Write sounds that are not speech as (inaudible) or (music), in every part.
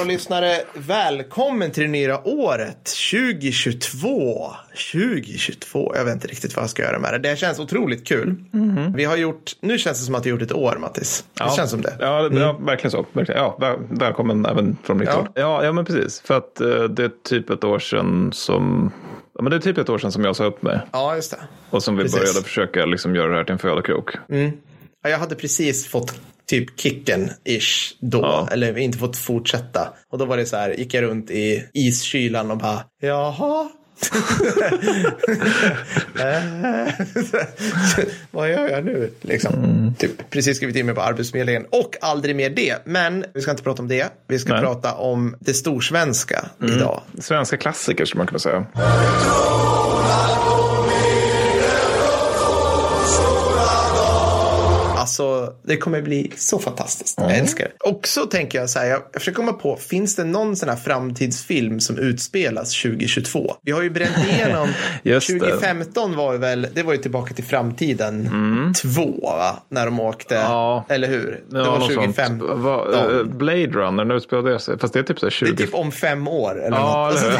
Underbara lyssnare välkommen till det nya året 2022. 2022, jag vet inte riktigt vad jag ska göra med det. Det känns otroligt kul. Mm. Vi har gjort, nu känns det som att vi har gjort ett år Mattis. Det ja. känns som det. Ja, mm. ja verkligen så. Ja, väl, välkommen även från mitt ja. håll. Ja, ja, men precis. För att uh, det är typ ett år sedan som Ja, men det är typ ett år sedan som jag sa upp mig. Ja, just det. Och som vi precis. började försöka liksom göra det här till en födokrok. Mm. Ja, jag hade precis fått typ kicken-ish då, ja. eller inte fått fortsätta. Och då var det så här, gick jag runt i iskylan och bara, jaha, (laughs) (laughs) Vad gör jag nu? Liksom. Mm. Typ, precis skrivit in mig på Arbetsförmedlingen och aldrig mer det. Men vi ska inte prata om det. Vi ska Nej. prata om det storsvenska mm. idag. Svenska klassiker skulle man kunna säga. Alltså, det kommer bli så fantastiskt. Mm. Jag älskar det. Och så tänker jag så här, jag, försöker komma på, finns det någon sån här framtidsfilm som utspelas 2022? Vi har ju bränt (laughs) igenom, 2015 var ju väl, det var ju tillbaka till framtiden mm. två, va? När de åkte, ja. eller hur? Det ja, var 2015. Va, uh, Blade Runner, när utspelade det sig? Fast det är typ så 20... Det är typ om fem år eller ja, något. Alltså,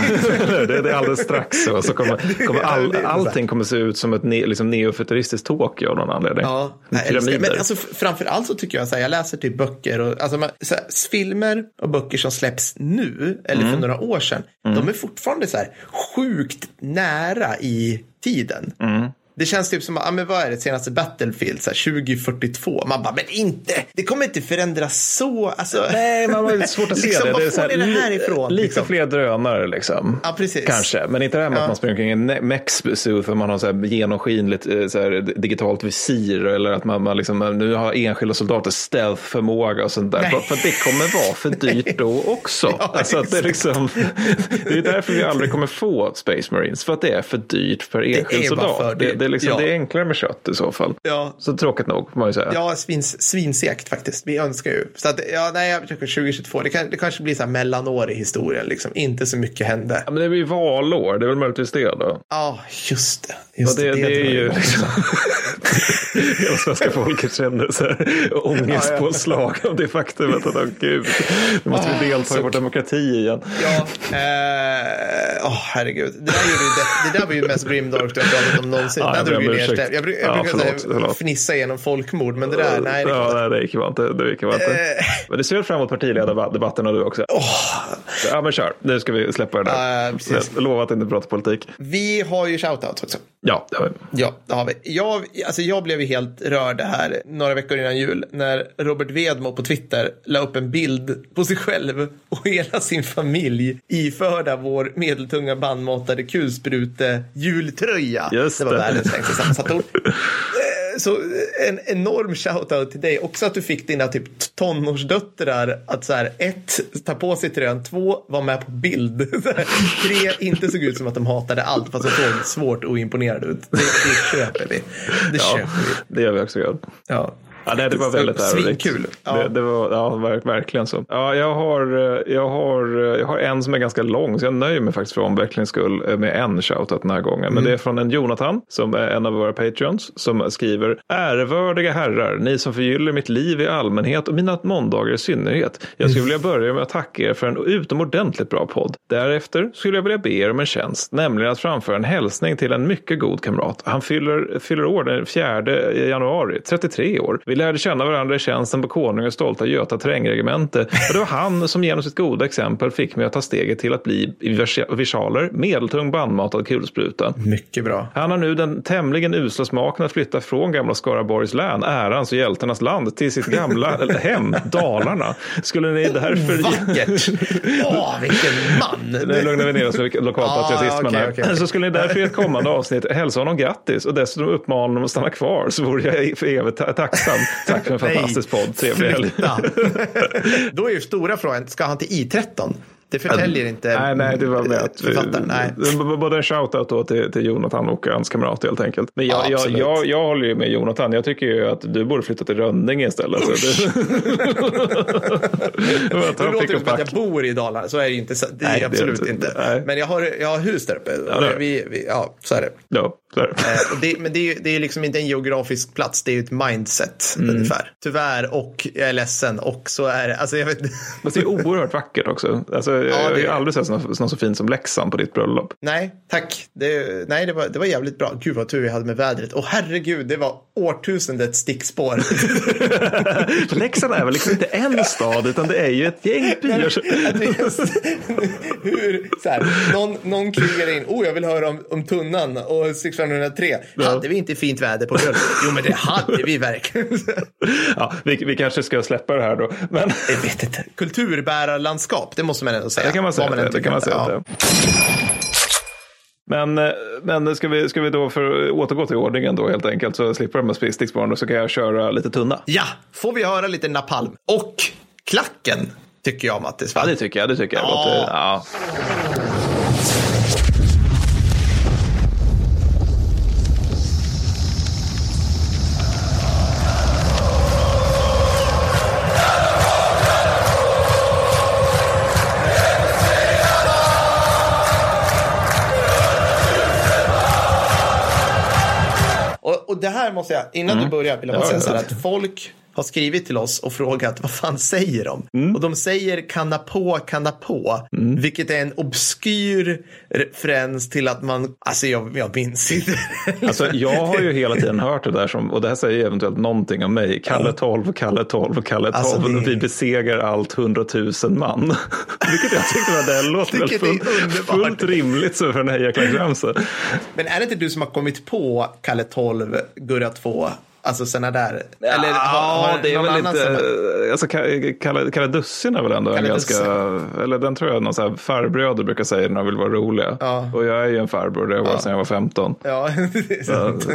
det, det, det är alldeles strax så. så kommer, (laughs) kommer all, allting kommer se ut som ett ne, liksom neofuturistiskt Tokyo av någon anledning. Ja, men alltså, framför allt så tycker jag så här, jag läser typ böcker och alltså, man, här, filmer och böcker som släpps nu eller mm. för några år sedan. Mm. De är fortfarande så här sjukt nära i tiden. Mm. Det känns typ som, ja men vad är det senaste Battlefield, så här 2042? Man bara, men inte, det kommer inte förändras så. Alltså, Nej, man har lite svårt att (laughs) se liksom, det. det är så här, det härifrån? Lite liksom. fler drönare liksom. Ja, precis. Kanske, men inte det här med ja. att man springer kring en mech-suit för man har så här genomskinligt eh, så här, digitalt visir eller att man, man liksom, nu har enskilda soldater stealth-förmåga och sånt där. Nej. För det kommer vara för (laughs) dyrt då också. Ja, alltså, det, är liksom, (laughs) det är därför vi aldrig kommer få Space Marines, för att det är för dyrt för enskild soldat. Det, det, liksom, ja. det är enklare med kött i så fall. Ja. Så tråkigt nog får man ju säga. Ja, svins, svinsekt faktiskt. Vi önskar ju. Så att, ja, nej, jag försöker 2022. Det, kan, det kanske blir så här mellanår i historien. Liksom. Inte så mycket hände. Ja, men det blir valår. Det är väl möjligtvis det då? Ja, just det. Just det, det, det, är ju liksom... (laughs) Hela svenska folket känner så här ångestpåslag ja, ja. av det faktumet att, oh, gud, nu måste vi delta i vår demokrati igen. Ja, eh, oh, herregud. Det där, det, det där var ju mest grimdark du har pratat om någonsin. Ja, jag, jag, jag, jag, brukar ja, förlåt, förlåt. fnissa genom folkmord, men det där, nej. Det, ja, nej, det gick inte. Det gick inte. Eh. Men du ser fram emot partiledardebatterna du också. Oh. Ja, men kör. Nu ska vi släppa det där. Uh, jag lovar att inte prata politik. Vi har ju shoutouts också. Ja, det har vi. Ja, det har vi. Jag, alltså jag blev ju helt rörd här några veckor innan jul när Robert Vedmo på Twitter la upp en bild på sig själv och hela sin familj iförda vår medeltunga bandmatade kulsprute jultröja. Just det var sammansatta ord. så en enorm shoutout till dig. Också att du fick dina typ tonårsdöttrar att så här, ett, ta på sig tröjan, två, vara med på bild. (laughs) Tre, inte såg ut som att de hatade allt fast de såg svårt oimponerade ut. Det, det köper vi. Det ja, köper vi. Det gör vi också. Ja. Ja, det, det var väldigt ärorikt. Svinkul. Ja. Det, det, var ja, verk, verkligen så. Ja, jag, har, jag, har, jag har en som är ganska lång, så jag nöjer mig faktiskt för omvecklings skull med en shoutout den här gången. Mm. Men det är från en Jonathan, som är en av våra patreons, som skriver Ärevördiga herrar, ni som förgyller mitt liv i allmänhet och mina måndagar i synnerhet. Jag skulle vilja börja med att tacka er för en utomordentligt bra podd. Därefter skulle jag vilja be er om en tjänst, nämligen att framföra en hälsning till en mycket god kamrat. Han fyller, fyller år den 4 januari, 33 år. Vi lärde känna varandra i tjänsten på Konungens stolta Göta terrängregemente. Och det var han som genom sitt goda exempel fick mig att ta steget till att bli versaler medeltung bandmatad kulspruta. Mycket bra. Han har nu den tämligen usla smaken att flytta från gamla Skaraborgs län, ärans och hjältarnas land, till sitt gamla (laughs) hem, Dalarna. Skulle ni därför... Vackert! Åh, vilken man! Nu lugnar vi ner oss med lokalpatriotismen ah, okay, okay. Så skulle ni därför i ett kommande avsnitt hälsa honom grattis och dessutom uppmana honom att stanna kvar så vore jag för evigt tacksam. Tack för en fantastisk podd. Trevlig helg. (laughs) Då är ju stora frågan, ska han till I13? Det förtäljer inte nej, nej, det var med att vi, Både en shoutout då till, till Jonathan och hans kamrat helt enkelt. Men jag, ja, jag, jag, jag, håller ju med Jonathan. Jag tycker ju att du borde flytta till Rönninge istället. Så (laughs) det... det låter som att jag bor i Dalarna. Så är det inte. Det nej, absolut det inte. inte. Men jag har, jag har hus där uppe. Ja, vi, vi, ja, så är det. Ja. Eh, det, men det är, det är liksom inte en geografisk plats, det är ju ett mindset mm. ungefär. Tyvärr, och jag är ledsen, och så är det. Alltså, jag vet... Men det är oerhört vackert också. Alltså, ja, jag har ju aldrig sett något, något så fint som Leksand på ditt bröllop. Nej, tack. Det, nej, det var, det var jävligt bra. Gud vad tur vi hade med vädret. Och herregud, det var årtusendets stickspår. (laughs) Leksand är väl liksom inte en stad, utan det är ju ett gäng byar. (laughs) Hur, så här, någon, någon krigar in, oh jag vill höra om, om tunnan och 6503. Ja. Hade vi inte fint väder på bröllopet? Jo men det hade vi verkligen. (laughs) ja, vi, vi kanske ska släppa det här då. Men... Jag vet inte. Kulturbärarlandskap, det måste man ändå säga. Det kan man säga. Man det kan man säga. Ja. Men, eh, men ska, vi, ska vi då för att återgå till ordningen då helt enkelt så slipper de med stickspåren och så kan jag köra lite tunna. Ja, får vi höra lite napalm. Och klacken tycker jag Mattis. Ja, det tycker jag. Det tycker jag. Ja. Det här måste jag, innan mm. du börjar vill jag bara säga så här att folk har skrivit till oss och frågat vad fan säger de? Mm. Och de säger kanna på, kanna på, mm. vilket är en obskyr referens till att man, alltså jag, jag minns inte. Alltså jag har ju hela tiden hört det där som, och det här säger eventuellt någonting om mig, Kalle 12, Kalle 12, Kalle 12, alltså det... vi besegrar allt 100 000 man. (laughs) vilket jag tyckte var det låter väl fullt, fullt rimligt så för en hejarklacksramsa. Men är det inte du som har kommit på Kalle 12, Gurra 2 Alltså sådana där. Ja, Eller har, har det är väl. Som... Alltså, Kalle, Kalle Dussin är väl ändå Kalle en ganska. Eller den tror jag någon så här farbröder brukar säga när de vill vara roliga. Ja. Och jag är ju en farbror. Det har varit ja. sedan jag var 15. Ja, (laughs) det är sant.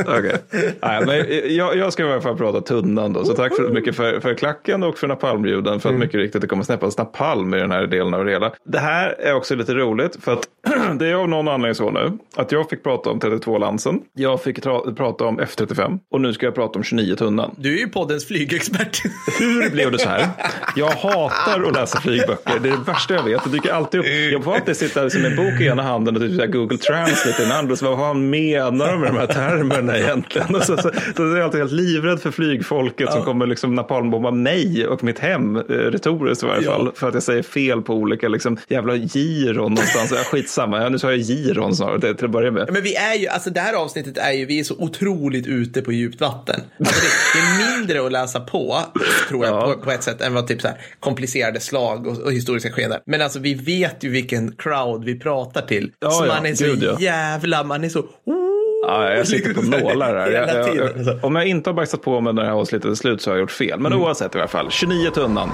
okay. Nej, men jag, jag ska i alla fall prata tunnan då. Så tack så mycket för, för klacken och för napalmljuden. För att mm. mycket riktigt det kommer snäppas napalm i den här delen av det hela. Det här är också lite roligt. För att (clears throat) det är av någon anledning så nu. Att jag fick prata om 32 Lansen. Jag fick prata om F35. Och nu ska jag prata om 29 tunnan. Du är ju poddens flygexpert. (laughs) Hur blev det så här? Jag hatar att läsa flygböcker. Det är det värsta jag vet. Det dyker alltid upp. Jag får alltid sitta som en bok i ena handen och typ Google Translate i den andra. Så vad fan menar de med de här termerna egentligen? Och så, så, så är jag alltid helt livrädd för flygfolket ja. som kommer liksom napalmbomba mig och mitt hem, eh, retoriskt i varje fall. Ja. För att jag säger fel på olika liksom, jävla giron någonstans. Ja, skitsamma, ja, nu sa jag giron snarare till att börja med. Men vi är ju, alltså det här avsnittet är ju, vi är så otroligt ute på djupt vatten. Alltså det, är mindre att läsa på, tror jag, ja. på, på, ett sätt, än vad typ så här, komplicerade slag och, och historiska skeenden. Men alltså vi vet ju vilken crowd vi pratar till. Ja, så ja, man är så gud, jävla, man är så Ja, jag sitter på nålar här. Jag, jag, om jag inte har bajsat på mig när det här avsnittet är slut så har jag gjort fel. Men mm. oavsett i alla fall, 29 tunnan.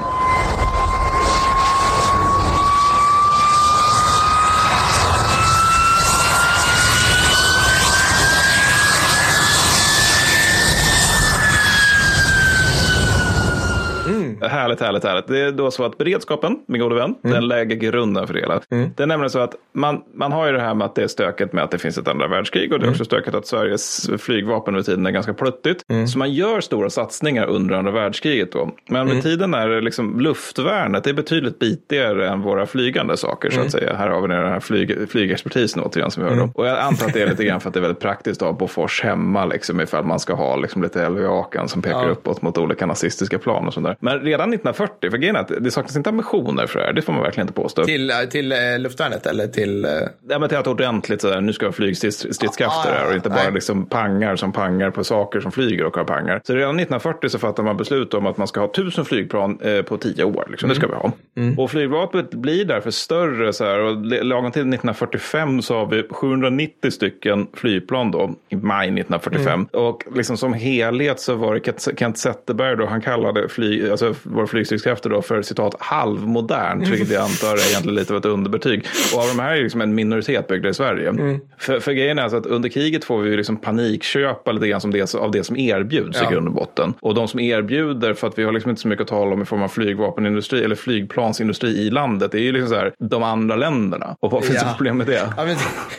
Härligt, härligt, härligt. Det är då så att beredskapen, min gode vän, mm. den lägger grunden för det hela. Mm. Det är nämligen så att man, man har ju det här med att det är stökigt med att det finns ett andra världskrig och det är mm. också stökigt att Sveriges flygvapen under tiden är ganska pluttigt. Mm. Så man gör stora satsningar under andra världskriget då. Men med mm. tiden är liksom luftvärnet det är betydligt bitigare än våra flygande saker så att säga. Här har vi den här flyg, flygexpertisen återigen som vi hör om. Och jag antar att det är lite grann för att det är väldigt praktiskt att ha Bofors hemma liksom ifall man ska ha liksom lite LV-akan som pekar ja. uppåt mot olika nazistiska plan och sådär. Men redan 1940, för grejen är att det saknas inte ambitioner för det här, det får man verkligen inte påstå. Till, eh, till uh, luftvärnet eller till? Uh... Ja, men till att ordentligt sådär, nu ska vi ha flygstridskrafter ah, här och inte bara liksom pangar som pangar på saker som flyger och har pangar. Så redan 1940 så fattar man beslut om att man ska ha tusen flygplan eh, på tio år, liksom. Mm. det ska vi ha. Mm. Och flygvapnet blir därför större så här, och lagom till 1945 så har vi 790 stycken flygplan då, i maj 1945. Mm. Och liksom som helhet så var det Kent Zetterberg då, han kallade flyg, alltså vår flygstridskrafter då för citat halvmodernt, vilket jag antar är egentligen lite av ett underbetyg. Och av de här är liksom en minoritet byggda i Sverige. Mm. För, för grejen är alltså att under kriget får vi liksom panikköpa lite grann som det, av det som erbjuds ja. i grund och botten. Och de som erbjuder, för att vi har liksom inte så mycket att tala om i form av flygvapenindustri eller flygplansindustri i landet, det är ju liksom så här, de andra länderna. Och vad finns det problem med det? Ja, men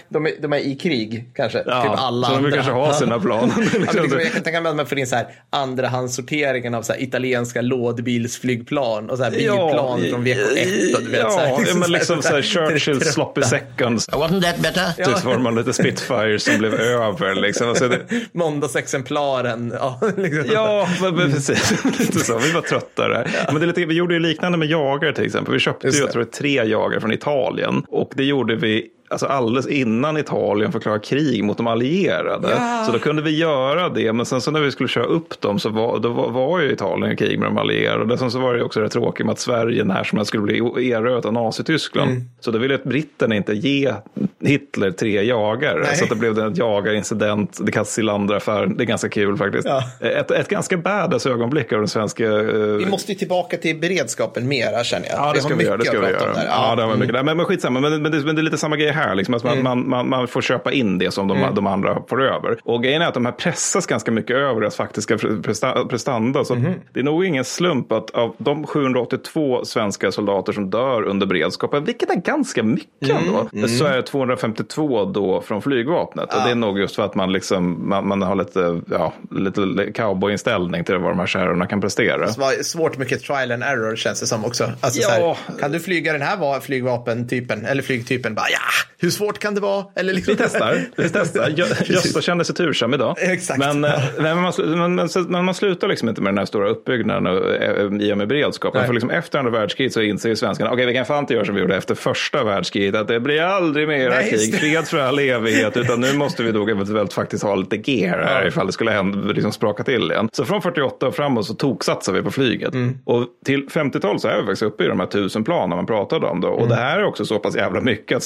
de, är, de är i krig kanske, ja, typ alla så de vill kanske ha sina plan. liksom. ja, liksom, jag kan tänka mig att man får in så här (laughs) andrahandssorteringen av så här italienska lådbilar Milsflygplan och så här bilplan från VK1. Och du vet, ja, så här, (laughs) men liksom så här (laughs) Churchill sloppy seconds. Wasn't that better? Typ var man lite Spitfire som blev över. Liksom. Alltså det, Måndagsexemplaren. Ja, (laughs) liksom. ja men, men precis. lite så. Vi var trötta där. Men det är lite, vi gjorde ju liknande med jagare till exempel. Vi köpte ju, jag tror, tre jagare från Italien. Och det gjorde vi alltså alldeles innan Italien förklarade krig mot de allierade. Ja. Så då kunde vi göra det. Men sen så när vi skulle köra upp dem så var, då var, var ju Italien i krig med de allierade. Sen så var det också rätt tråkigt med att Sverige när som helst skulle bli erövrat av Nazityskland. Mm. Så då ville britterna inte ge Hitler tre jagare. Nej. Så det blev en jagarincident. Det kallas Silanderaffären. Det är ganska kul faktiskt. Ja. Ett, ett ganska badass ögonblick av den svenska... Uh... Vi måste ju tillbaka till beredskapen mera känner jag. Ja, det ska vi göra. Det ska vi göra. Ja, ja, det var mycket. Mm. Men, men skitsamma. Men, men, det, men det är lite samma grej här. Liksom, att man, mm. man, man, får köpa in det som de, mm. de andra får över. Och grejen är att de här pressas ganska mycket över deras faktiska prestanda. Så mm. Det är nog ingen slump att av de 782 svenska soldater som dör under beredskapen, vilket är ganska mycket mm. ändå, mm. så är det 252 då från flygvapnet. Ja. Och det är nog just för att man, liksom, man, man har lite, ja, lite cowboyinställning till vad de här kärrorna kan prestera. Svårt mycket trial and error känns det som också. Alltså, ja. här, kan du flyga den här flygvapentypen, eller flygtypen? Bara, ja, hur svårt kan det vara? Eller liksom... Vi testar. Vi testar. (laughs) Gösta kände sig tursam idag. Exakt. Men, eh, men, man, men, men, men, man slutar liksom inte med den här stora uppbyggnaden eh, i och med beredskapen. För liksom efter andra världskriget så inser ju svenskarna, okej okay, vi kan fan inte göra som vi gjorde efter första världskriget, att det blir aldrig mera krig, fred för all evighet, utan nu (laughs) måste vi då eventuellt faktiskt ha lite gear här ifall det skulle hända, liksom spraka till igen. Så från 48 och framåt så toksatsar vi på flyget. Mm. Och till 50-talet så är vi faktiskt uppe i de här tusen planen man pratade om då. Och mm. det här är också så pass jävla mycket att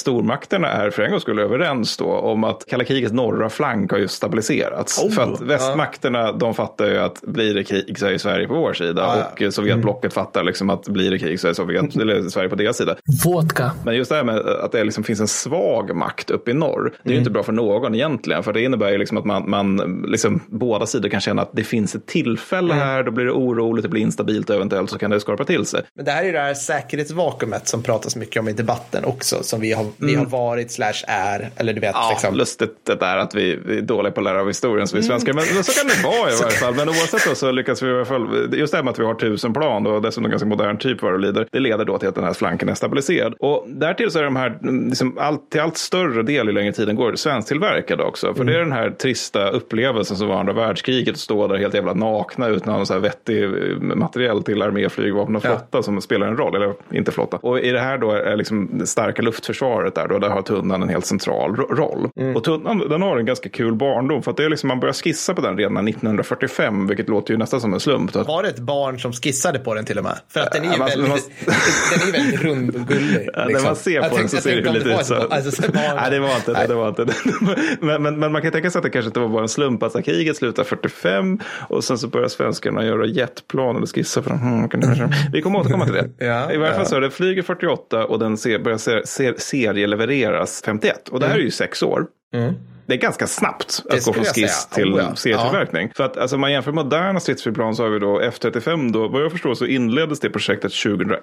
stormakterna är för en gång skulle överens då om att kalla krigets norra flank har ju stabiliserats. Oh, för att västmakterna ja. de fattar ju att blir det krig så är Sverige på vår sida ja, ja. och Sovjetblocket mm. fattar liksom att blir det krig så är Sovjet, (laughs) eller Sverige på deras sida. Vodka. Men just det här med att det liksom finns en svag makt uppe i norr. Det är mm. ju inte bra för någon egentligen. För det innebär ju liksom att man, man liksom, båda sidor kan känna att det finns ett tillfälle mm. här. Då blir det oroligt, det blir instabilt och eventuellt så kan det skorpa till sig. Men det här är det här säkerhetsvakuumet som pratas mycket om i debatten också. Som vi har, vi har mm. Varit slash är. Eller du vet. Ja, liksom. lustigt det där att vi, vi är dåliga på att lära av historien som vi svenskar. Men, men så kan det vara i (laughs) varje fall. Men oavsett då så lyckas vi i alla fall. Just det här med att vi har tusen plan och dessutom en ganska modern typ vad det lider. Det leder då till att den här flanken är stabiliserad. Och därtill så är de här liksom, allt, till allt större del i längre tiden går svensktillverkade också. För mm. det är den här trista upplevelsen som var andra världskriget. Stå där helt jävla nakna utan någon så här vettig materiell till armé, flygvapen och flotta ja. som spelar en roll. Eller inte flotta. Och i det här då är liksom det starka luftförsvaret där då. Där har tunnan en helt central roll. Mm. Och tunnan den har en ganska kul barndom. För att det är liksom, man börjar skissa på den redan 1945. Vilket låter ju nästan som en slump. Var det ett barn som skissade på den till och med? För att den är ju ja, väldigt, man... (laughs) den är väldigt rund och gullig. (laughs) Liksom. När man ser på den så ser det lite ut så. Alltså, (laughs) Nej, det var inte det. det, var inte det. men, men, men, man kan tänka sig att det kanske inte var bara en slump. Alltså, kriget slutar 45 och sen så börjar svenskarna göra jetplan eller skissa på dem. Hmm, vi kommer återkomma till det. ja, I varje fall så är det flyger 48 och den ser, börjar ser, ser, serielevereras 51. Och det här är ju sex år. Mm det är ganska snabbt att gå från skiss till oh, ja. serietillverkning. Ja. För att alltså, man jämför moderna stridsflygplan så har vi då F35 då, vad jag förstår så inleddes det projektet 2001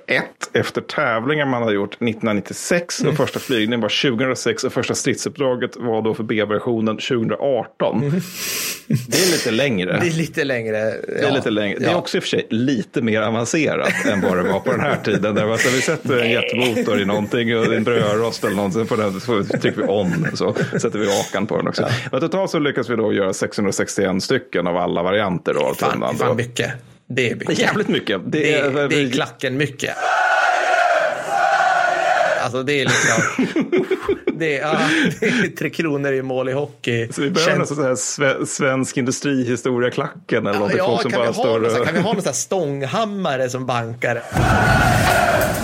efter tävlingar man hade gjort 1996 mm. och första flygningen var 2006 och första stridsuppdraget var då för B-versionen 2018. Mm. Det är lite längre. Det är lite längre. Ja. Det är lite längre. Det är också i och för sig lite mer avancerat än vad det var på den här (laughs) tiden. Där alltså, vi sätter en jetmotor i någonting, och en brödrost eller någonting, på den, så trycker vi on så sätter vi akan på den också. Ja. Men totalt så lyckas vi då göra 661 stycken av alla varianter. Då, fan, fan mycket. Det är mycket. Jävligt mycket. Det, det, är, det är klacken mycket. Alltså det är liksom... (laughs) det, är, ja, det är Tre Kronor i mål i hockey. Så vi behöver nästan så svensk industrihistoria-klacken eller något. Ja, folk som kan, vi står och... kan vi ha någon sån stånghammare som bankar? (laughs)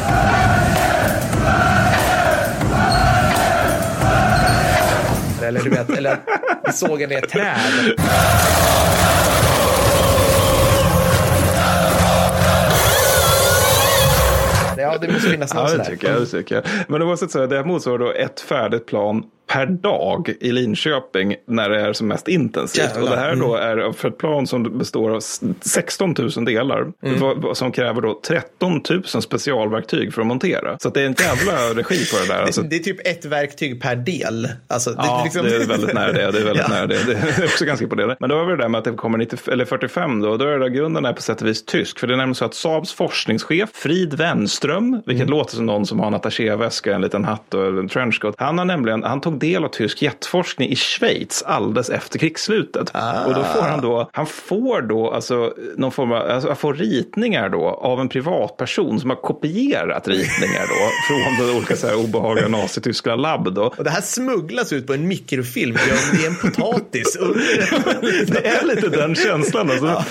Eller du vet, eller vi sågar ner träd. Ja, det måste finnas något ja, det tycker jag, det tycker jag. Men oavsett så, det motsvarar då ett färdigt plan per dag i Linköping när det är som mest intensivt. Jävlar. Och det här då mm. är för ett plan som består av 16 000 delar mm. som kräver då 13 000 specialverktyg för att montera. Så det är en jävla (laughs) regi på det där. Alltså. Det, det, är typ ett verktyg per del. Alltså, det, ja, liksom... det är väldigt nära det. Det är väldigt (laughs) ja. nära det. Det är också ganska imponerande. Men då har vi det där med att det kommer 90, eller 45 då. Då är det där grunden är på sätt och vis tysk. För det är nämligen så att Saabs forskningschef Frid Wenström, vilket mm. låter som någon som har en attachéväska, en liten hatt och en trenchcoat. Han har nämligen, han tog del av tysk jetforskning i Schweiz alldeles efter krigsslutet. Ah. Och då får han då, han får då alltså någon form av, alltså, får ritningar då av en privatperson som har kopierat ritningar då (laughs) från de olika så här obehagliga nazityska labb då. Och det här smugglas ut på en mikrofilm, det är en potatis. det är lite den känslan. Alltså. Ja.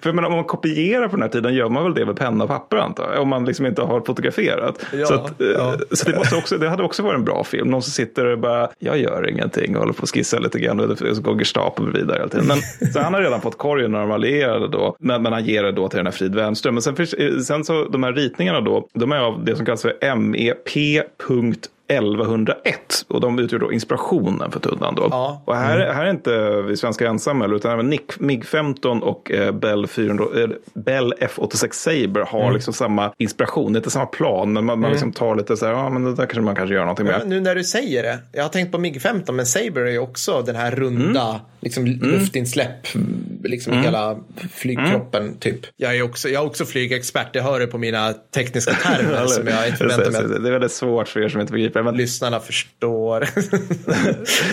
För menar, om man kopierar på den här tiden gör man väl det med penna och papper antar jag, om man liksom inte har fotograferat. Ja, så, att, ja. så det, måste också, det hade också varit en bra film, någon som sitter och bara, jag gör ingenting och håller på att skissa lite grann och så går Gestapo vidare hela tiden. Men, (laughs) så han har redan fått korgen när de allierade då, men, men han ger det då till den här Frid Wernström. Men sen, sen så de här ritningarna då, de är av det som kallas för MEP 1101 och de utgör då inspirationen för tunnan. Då. Ja. Och här, mm. här är inte vi svenskar ensamma utan även Nick, MIG-15 och eh, Bell, 400, eh, Bell F86 Saber har mm. liksom samma inspiration. Det är inte samma plan men man, mm. man liksom tar lite så här, ja men det där kanske man kanske gör någonting med. Ja, nu när du säger det, jag har tänkt på MIG-15 men Saber är ju också den här runda mm. liksom, mm. luftinsläpp, liksom mm. hela flygkroppen typ. Jag är också, jag är också flygexpert, det hör du på mina tekniska termer (laughs) som jag inte förväntar mig. Det är väldigt svårt för er som inte begriper men lyssnarna förstår.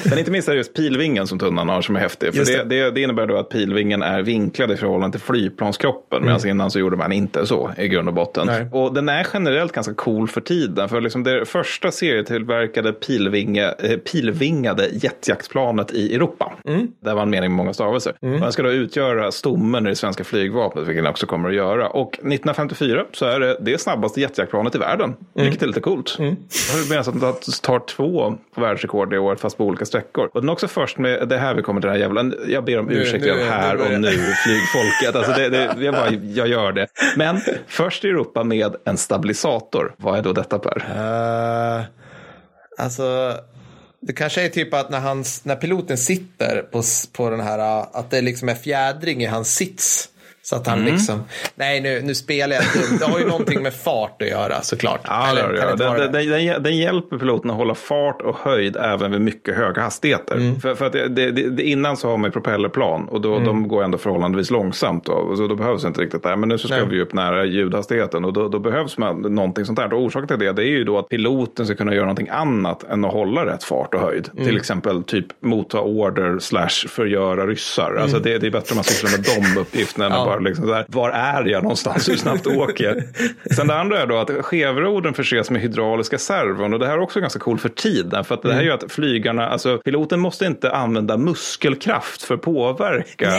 (laughs) men inte minst är det just pilvingen som tunnan har som är häftig. För det. Det, det, innebär då att pilvingen är vinklad i förhållande till flygplanskroppen. Mm. Medan innan så gjorde man inte så i grund och botten. Nej. Och den är generellt ganska cool för tiden. För liksom det första serietillverkade pilvinge, eh, pilvingade jetjaktplanet i Europa. Mm. Det var en mening med många stavelser. Mm. Den ska då utgöra stommen i det svenska flygvapnet, vilket den också kommer att göra. Och 1954 så är det det snabbaste jetjaktplanet i världen, mm. vilket är lite coolt. Mm som tar två världsrekord i år fast på olika sträckor. Och den är också först med, det här vi kommer till den här jävla, jag ber om ursäkt nu, nu, här och nu flygfolket. Alltså det, det, jag, bara, jag gör det. Men först i Europa med en stabilisator. Vad är då detta Per? Uh, alltså det kanske är typ att när, hans, när piloten sitter på, på den här, att det liksom är fjädring i hans sits. Så att han mm. liksom, nej nu, nu spelar jag dumt. Det har ju någonting med fart att göra såklart. Ja, Eller, det, det, det, det, den, den hjälper piloten att hålla fart och höjd även vid mycket höga hastigheter. Mm. För, för att det, innan så har man propellerplan och då, mm. de går ändå förhållandevis långsamt. Då, så då behövs inte riktigt det. Men nu så ska nej. vi upp nära ljudhastigheten och då, då, behövs man någonting sånt där. Och orsaken till det, det är ju då att piloten ska kunna göra någonting annat än att hålla rätt fart och höjd. Mm. Till exempel typ motta order slash förgöra ryssar. Alltså mm. det, det är bättre om man sysslar med de uppgifterna ja bara liksom så här, var är jag någonstans, hur snabbt åker Sen det andra är då att skevroden förses med hydrauliska servon och det här är också ganska coolt för tiden. För att det här mm. gör att flygarna, alltså piloten måste inte använda muskelkraft för att påverka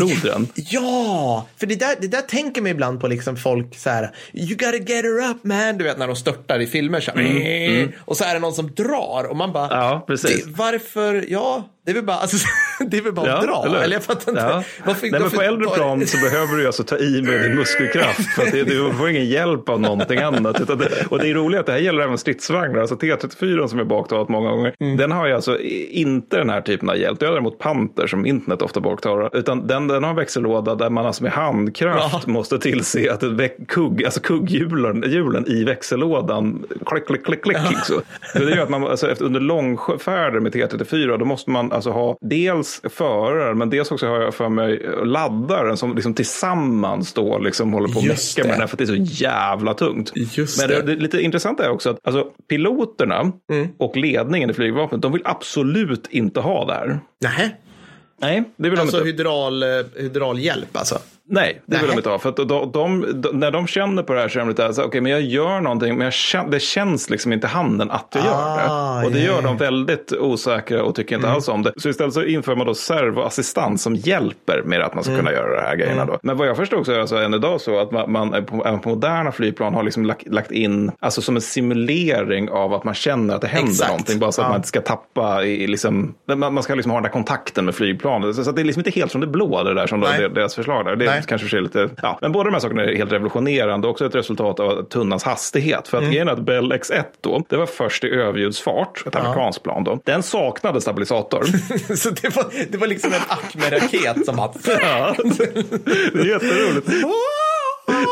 rodren. Ja, för det där, det där tänker man ibland på liksom folk så här, you gotta get her up man, du vet när de störtar i filmer så här, mm. Mm. och så är det någon som drar och man bara, ja, precis. varför, ja, det är väl bara, alltså, (laughs) det är väl bara ja, att dra. Eller, eller jag fattar inte. Ja. Varför, Nej, men på äldre plan så behöver du alltså ta i med din muskelkraft. För att det, du får ingen hjälp av någonting annat. Det, och det är roligt att det här gäller även stridsvagnar. Alltså T34 som är baktalat många gånger. Mm. Den har ju alltså inte den här typen av hjälp. Det är däremot Panter som internet ofta baktalar. Utan den, den har en växellåda där man alltså med handkraft ja. måste tillse att kugg, alltså kugghjulen hjulen i växellådan klick, klick, klick, klick. Ja. Så. Det gör att man alltså, efter, under långfärder med T34 då måste man alltså ha dels föraren men dels också har jag för mig laddaren som liksom tillsammans då liksom håller på att mecka med den här för att det är så jävla tungt. Just men det, det, lite intressant är också att alltså, piloterna mm. och ledningen i flygvapnet de vill absolut inte ha det här. Nej. Nej, det vill alltså de inte. Hydral, eh, hydraulhjälp alltså? Nej, det vill de inte ha. För att de, de, de, när de känner på det här så är de lite så okej, okay, men jag gör någonting, men jag känner, det känns liksom inte handen att jag ah, gör det. Och det yeah. gör de väldigt osäkra och tycker inte mm. alls om det. Så istället så inför man då servoassistans som hjälper med att man ska mm. kunna göra de här grejerna mm. då. Men vad jag förstod så är det alltså än idag så att man, man på, även på moderna flygplan har liksom lagt, lagt, in, alltså som en simulering av att man känner att det händer Exakt. någonting. Bara så att man inte ska tappa i, liksom, man, man ska liksom ha den där kontakten med flygplanet. Så, så det är liksom inte helt som det blå det där som ja. deras förslag där. Det, Nej. kanske är lite, ja. Men båda de här sakerna är helt revolutionerande. Också ett resultat av tunnans hastighet. För att mm. grejen är att Bell X1 då, det var först i överljudsfart, ett ja. amerikanskt plan då. Den saknade stabilisator. (laughs) så det var, det var liksom en Acme-raket som (laughs) att... ja, det är jätteroligt. (laughs)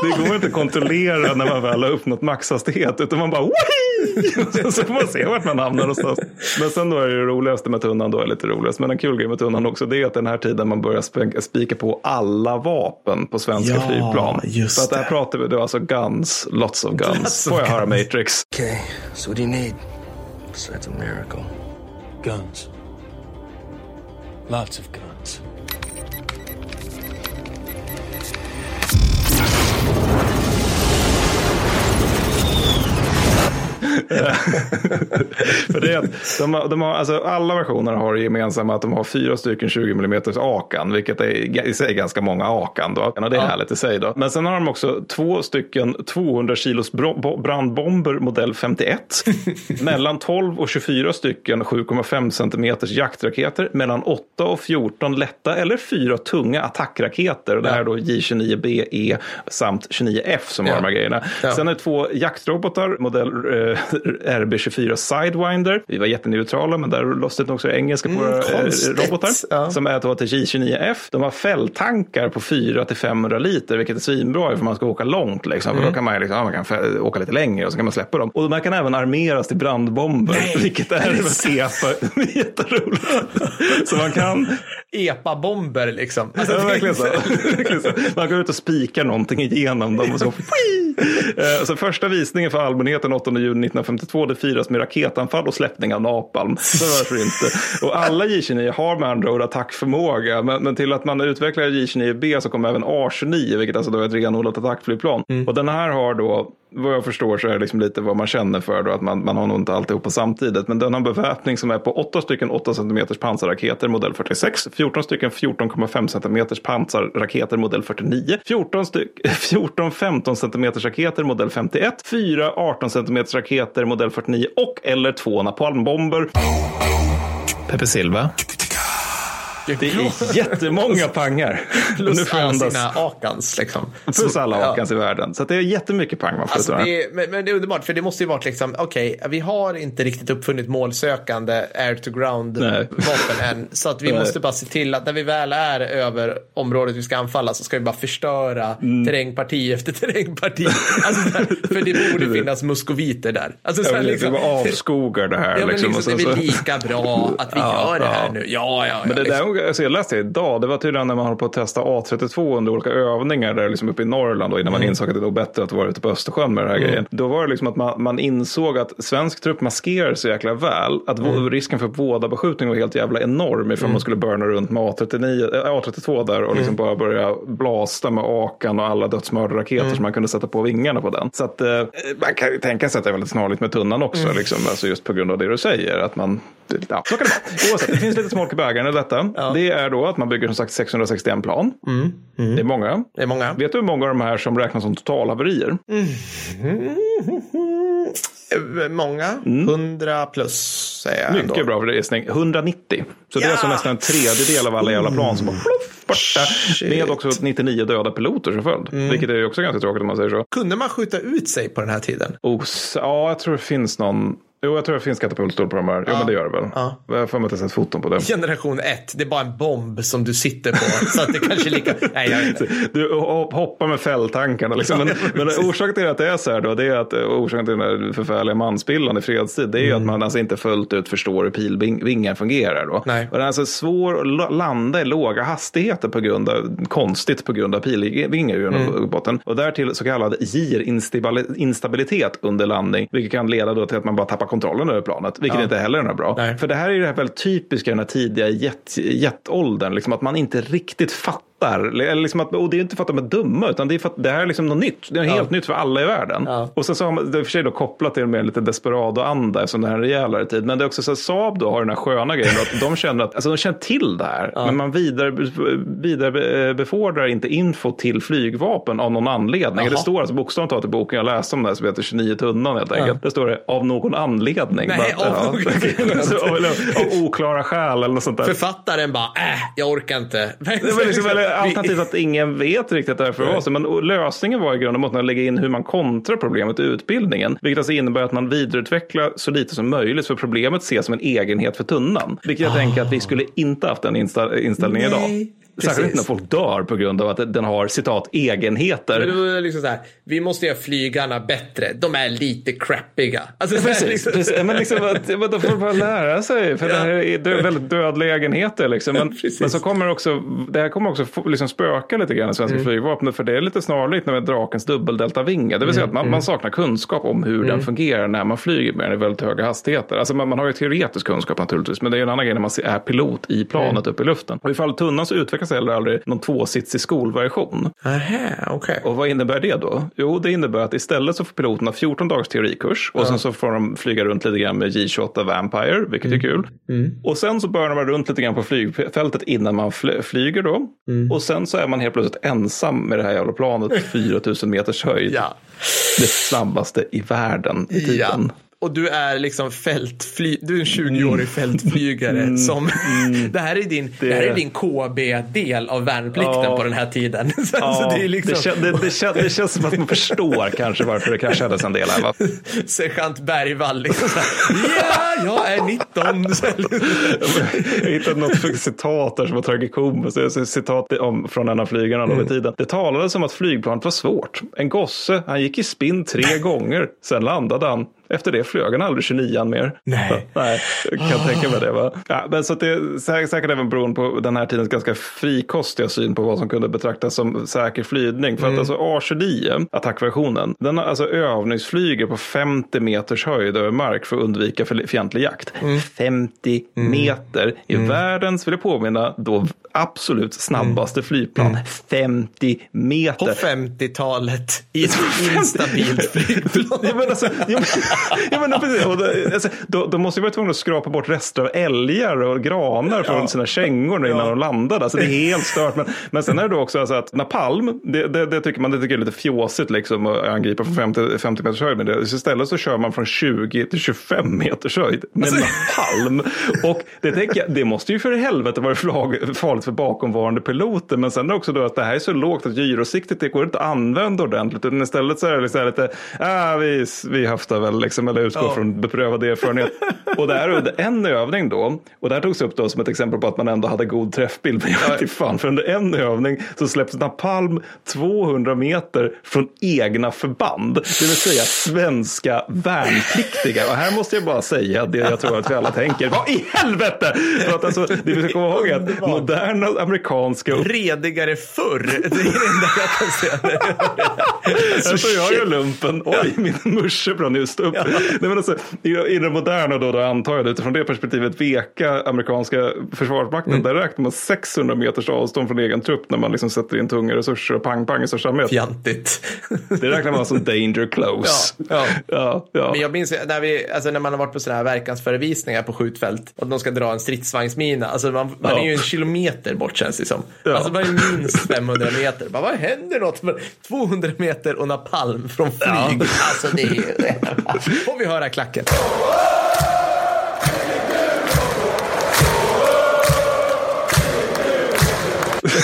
Det går inte att kontrollera när man väl har uppnått maxhastighet utan man bara så får man se vart man hamnar någonstans. Men sen då är det roligaste med tunnan då är lite roligast. Men en kul grej med tunnan också det är att den här tiden man börjar spika på alla vapen på svenska ja, flygplan. Just För att där pratar vi då alltså guns, lots of guns. Får jag höra Matrix. Okay, so what do you need? Besides a miracle. Guns. Lots of guns. (laughs) För det är att de de har, alltså alla versioner har det gemensamma att de har fyra stycken 20 mm akan, vilket är i sig ganska många akan. Då. Och det är ja. härligt i sig. Då. Men sen har de också två stycken 200 kilos brandbomber modell 51. (laughs) mellan 12 och 24 stycken 7,5 centimeters jaktraketer. Mellan 8 och 14 lätta eller fyra tunga attackraketer. Och det här är då J29BE samt 29F som ja. har de här grejerna. Ja. Sen är det två jaktrobotar modell eh, RB24 Sidewinder. Vi var jätteneutrala, men där låste det också engelska på mm, robotar. Ja. Som är då till J29F. De har fälltankar på 4-500 liter, vilket är svinbra för man ska åka långt. Liksom. Mm. För då kan man, liksom, man kan åka lite längre och så kan man släppa dem. Och de här kan även armeras till brandbomber, Nej, vilket är EPA. (laughs) Jätteroligt. så man kan... EPA-bomber liksom. Alltså, ja, verkligen, så. (laughs) verkligen så. Man går ut och spikar någonting igenom dem och så. (laughs) Eh, så första visningen för allmänheten 8 juni 1952 det firas med raketanfall och släppning av napalm. Så varför inte? Och alla J29 har med andra ord attackförmåga. Men, men till att man utvecklar J29B så kommer även A29, vilket alltså då är ett renodlat attackflygplan. Mm. Och den här har då vad jag förstår så är det liksom lite vad man känner för då, att man, man har nog inte alltihopa samtidigt. Men den har beväpning som är på 8 stycken 8 cm pansarraketer modell 46, 14 stycken 14,5 cm pansarraketer modell 49, 14, styck, 14 15 cm raketer modell 51, 4 18 cm raketer modell 49 och eller två napalmbomber. Pepe Silva. Det är jättemånga pangar. Plus alla sina akans. Liksom. Plus alla akans ja. i världen. Så det är jättemycket pang man får alltså, det är, men, men, det är underbart, för det måste ju vara liksom, okej, okay, vi har inte riktigt uppfunnit målsökande air to ground vapen än. Så att vi Nej. måste bara se till att när vi väl är över området vi ska anfalla så ska vi bara förstöra mm. terrängparti efter (laughs) terrängparti. Alltså, för det (laughs) borde finnas muskoviter där. Alltså, så här, liksom, avskogar det här. Ja, liksom, liksom, det är väl lika bra att vi (laughs) ja, gör det här nu. Ja, ja, ja. Men det liksom. Där alltså jag läste idag, det var tydligen när man håller på att testa A32 under olika övningar där liksom uppe i Norrland då, innan mm. man insåg att det var bättre att vara ute på Östersjön med den här mm. grejen. Då var det liksom att man, man insåg att svensk trupp maskerar så jäkla väl att mm. risken för vådabeskjutning var helt jävla enorm ifall mm. man skulle börna runt med A39, äh, A32 där och liksom mm. bara börja blasta med Akan och alla dödsmördarraketer mm. som man kunde sätta på vingarna på den. Så att eh, man kan ju tänka sig att det är väldigt snarligt med tunnan också, mm. liksom, alltså just på grund av det du säger. Att man, ja, så kan det vara. Oavsett, det finns lite smolk i bägaren i detta. Ja. Det är då att man bygger som sagt 661 plan. Mm. Mm. Det är många. Det är många. Vet du hur många av de här som räknas som totalhaverier? Mm. Många. Mm. 100 plus säger jag. Mycket ändå. bra gissning. 190. Så ja. det är alltså nästan en tredjedel av alla jävla plan som bara pluff, borta. Shit. Med också 99 döda piloter som följd. Mm. Vilket är också ganska tråkigt om man säger så. Kunde man skjuta ut sig på den här tiden? Oh, ja, jag tror det finns någon Jo, jag tror det finns katapultstol på de här. Jo, ja. men det gör det väl. Ja. Jag har för mig att jag sett foton på det. Generation 1, det är bara en bomb som du sitter på. så att det kanske lika... (laughs) Nej, jag vet inte. Du hoppar med fälltankarna. Liksom. Men, men orsaken till att det är så här då, det är att orsaken till den här förfärliga mansbilden i fredstid, det är ju mm. att man alltså inte fullt ut förstår hur pilvingar fungerar. Då. Nej. Och den är alltså svår att landa i låga hastigheter på grund av, konstigt på grund av pilvingar genom mm. ubåten. Och därtill så kallad gir-instabilitet under landning, vilket kan leda då till att man bara tappar kontrollen över planet, vilket ja. inte heller är bra. Nej. För det här är ju det här väldigt typiska den här tidiga jet, jetåldern, liksom att man inte riktigt fattar fattar. Eller liksom att, och det är inte för att de är dumma, utan det är för att det här är liksom något nytt. Det är ja. helt nytt för alla i världen. Ja. Och sen så har man det är för sig då kopplat till med lite desperado-anda eftersom det här är en rejälare tid. Men det är också så att Saab då har den här sköna grejen att de känner att, alltså de känner till det här. Ja. Men man vidarebefordrar vidare inte info till flygvapen av någon anledning. Jaha. Det står alltså bokstavligt talat i boken jag läste om det här som heter 29 tunnan helt enkelt. Det står det av någon anledning. Nej, bara, av, (laughs) av, av, oklara skäl eller något sånt där. Författaren bara, äh, jag orkar inte. det var liksom, eller, alternativt att ingen vet riktigt därför var så. Men lösningen var i grund och botten att lägga in hur man kontrar problemet i utbildningen. Vilket alltså innebär att man vidareutvecklar så lite som möjligt. För problemet ses som en egenhet för tunnan. Vilket jag oh. tänker att vi skulle inte haft den inställningen idag. Särskilt inte när folk dör på grund av att den har citat egenheter. Men liksom så här, vi måste göra flygarna bättre. De är lite crappiga. Alltså, precis, liksom... precis. Men liksom, att, då får man bara lära sig. För ja. det här är väldigt dödliga egenheter. Liksom. Men, (laughs) men, så kommer också, det här kommer också liksom spöka lite grann i svenska mm. flygvapnet. För det är lite snarlikt med drakens dubbeldeltavinge. Det vill säga mm. att man, mm. man, saknar kunskap om hur mm. den fungerar när man flyger med den i väldigt höga hastigheter. Alltså man, man har ju teoretisk kunskap naturligtvis. Men det är en annan grej när man är pilot i planet mm. uppe i luften. Och ifall tunnan så utvecklas utvecklas heller aldrig någon tvåsitsig skolversion. Aha, okay. Och vad innebär det då? Jo, det innebär att istället så får piloterna 14 dagars teorikurs och ja. sen så får de flyga runt lite grann med J28 Vampire, vilket mm. är kul. Mm. Och sen så börjar de runt lite grann på flygfältet innan man flyger då. Mm. Och sen så är man helt plötsligt ensam med det här jävla planet 4000 (laughs) meters höjd. Ja. Det snabbaste i världen i tiden. Ja och du är liksom fältfly, du är en 20-årig mm. fältflygare mm. som, mm. det här är din, det... det här är din KB-del av värnplikten ja. på den här tiden. (laughs) Ja. det, liksom... det, kän, det, det, kän, det, känns som att man förstår kanske varför det kraschades en del här. Va? (laughs) Sergeant Bergvall, liksom ja, jag är 19. (laughs) jag hittade något citat där som var tragikomiskt, citat om, från en av flygarna mm. då tiden. Det talades om att flygplanet var svårt. En gosse, han gick i spinn tre gånger, sen landade han. Efter det flög han aldrig 29 mer. Nej. Nej, jag kan oh. tänka mig det. Va? Ja, men så det är säkert även beroende på den här tidens ganska frikostiga syn på vad som kunde betraktas som säker flygning. För mm. att alltså A29, attackversionen, den har alltså övningsflyger på 50 meters höjd över mark för att undvika fientlig jakt. Mm. 50 mm. meter i mm. världens, vill jag påminna, då absolut snabbaste mm. flygplan. 50 meter. På 50-talet i (laughs) ett instabilt flygplan. (laughs) ja, men alltså, ja, men, (laughs) ja, men, precis. Och då, alltså, då, då måste vi vara tvungna att skrapa bort rester av älgar och granar från ja. sina kängor innan ja. de landade. Alltså, det är helt stört. Men, men sen är det då också alltså att napalm, det, det, det, tycker man det tycker är lite fjåsigt liksom, att angripa från 50, 50 meters höjd. Men det, istället så kör man från 20 till 25 meters höjd med alltså... napalm. Och det, tänker jag, det måste ju för helvete vara farligt för bakomvarande piloter. Men sen är det också då att det här är så lågt att gyrosiktet det går inte att använda ordentligt. Utan istället så är det liksom lite, ah, vi, vi höftar väl liksom, eller utgår ja. från beprövad erfarenhet. och det här är en övning då, och det här togs upp då som ett exempel på att man ändå hade god träffbild. Men jag vet fan, för under en övning så släpps napalm 200 meter från egna förband. Det vill säga svenska värnpliktiga. Och här måste jag bara säga det jag tror att vi alla tänker. Vad i helvete! För att alltså, det vi ska komma ihåg är att moderna amerikanska... Redigare förr. Det är det enda jag kan säga. Alltså, jag gör lumpen. Oj, min musche brann just upp. Ja. Nej, men alltså, i, I det moderna då, då antar jag det, utifrån det perspektivet veka amerikanska försvarsmakten. Mm. Där räknar man 600 meters avstånd från egen trupp när man liksom sätter in tunga resurser och pang-pang i största allmänhet. Fjantigt. det räknar man som danger close. Ja, ja. ja. Men jag minns när, vi, alltså, när man har varit på sådana här verkansförevisningar på skjutfält och de ska dra en stridsvagnsmina. Alltså, man, man är ju en kilometer bort känns det som. Alltså man är minst 500 meter. Bara, vad händer något? 200 meter och napalm från flyg. Ja. Alltså det är... (laughs) Får vi höra klacken?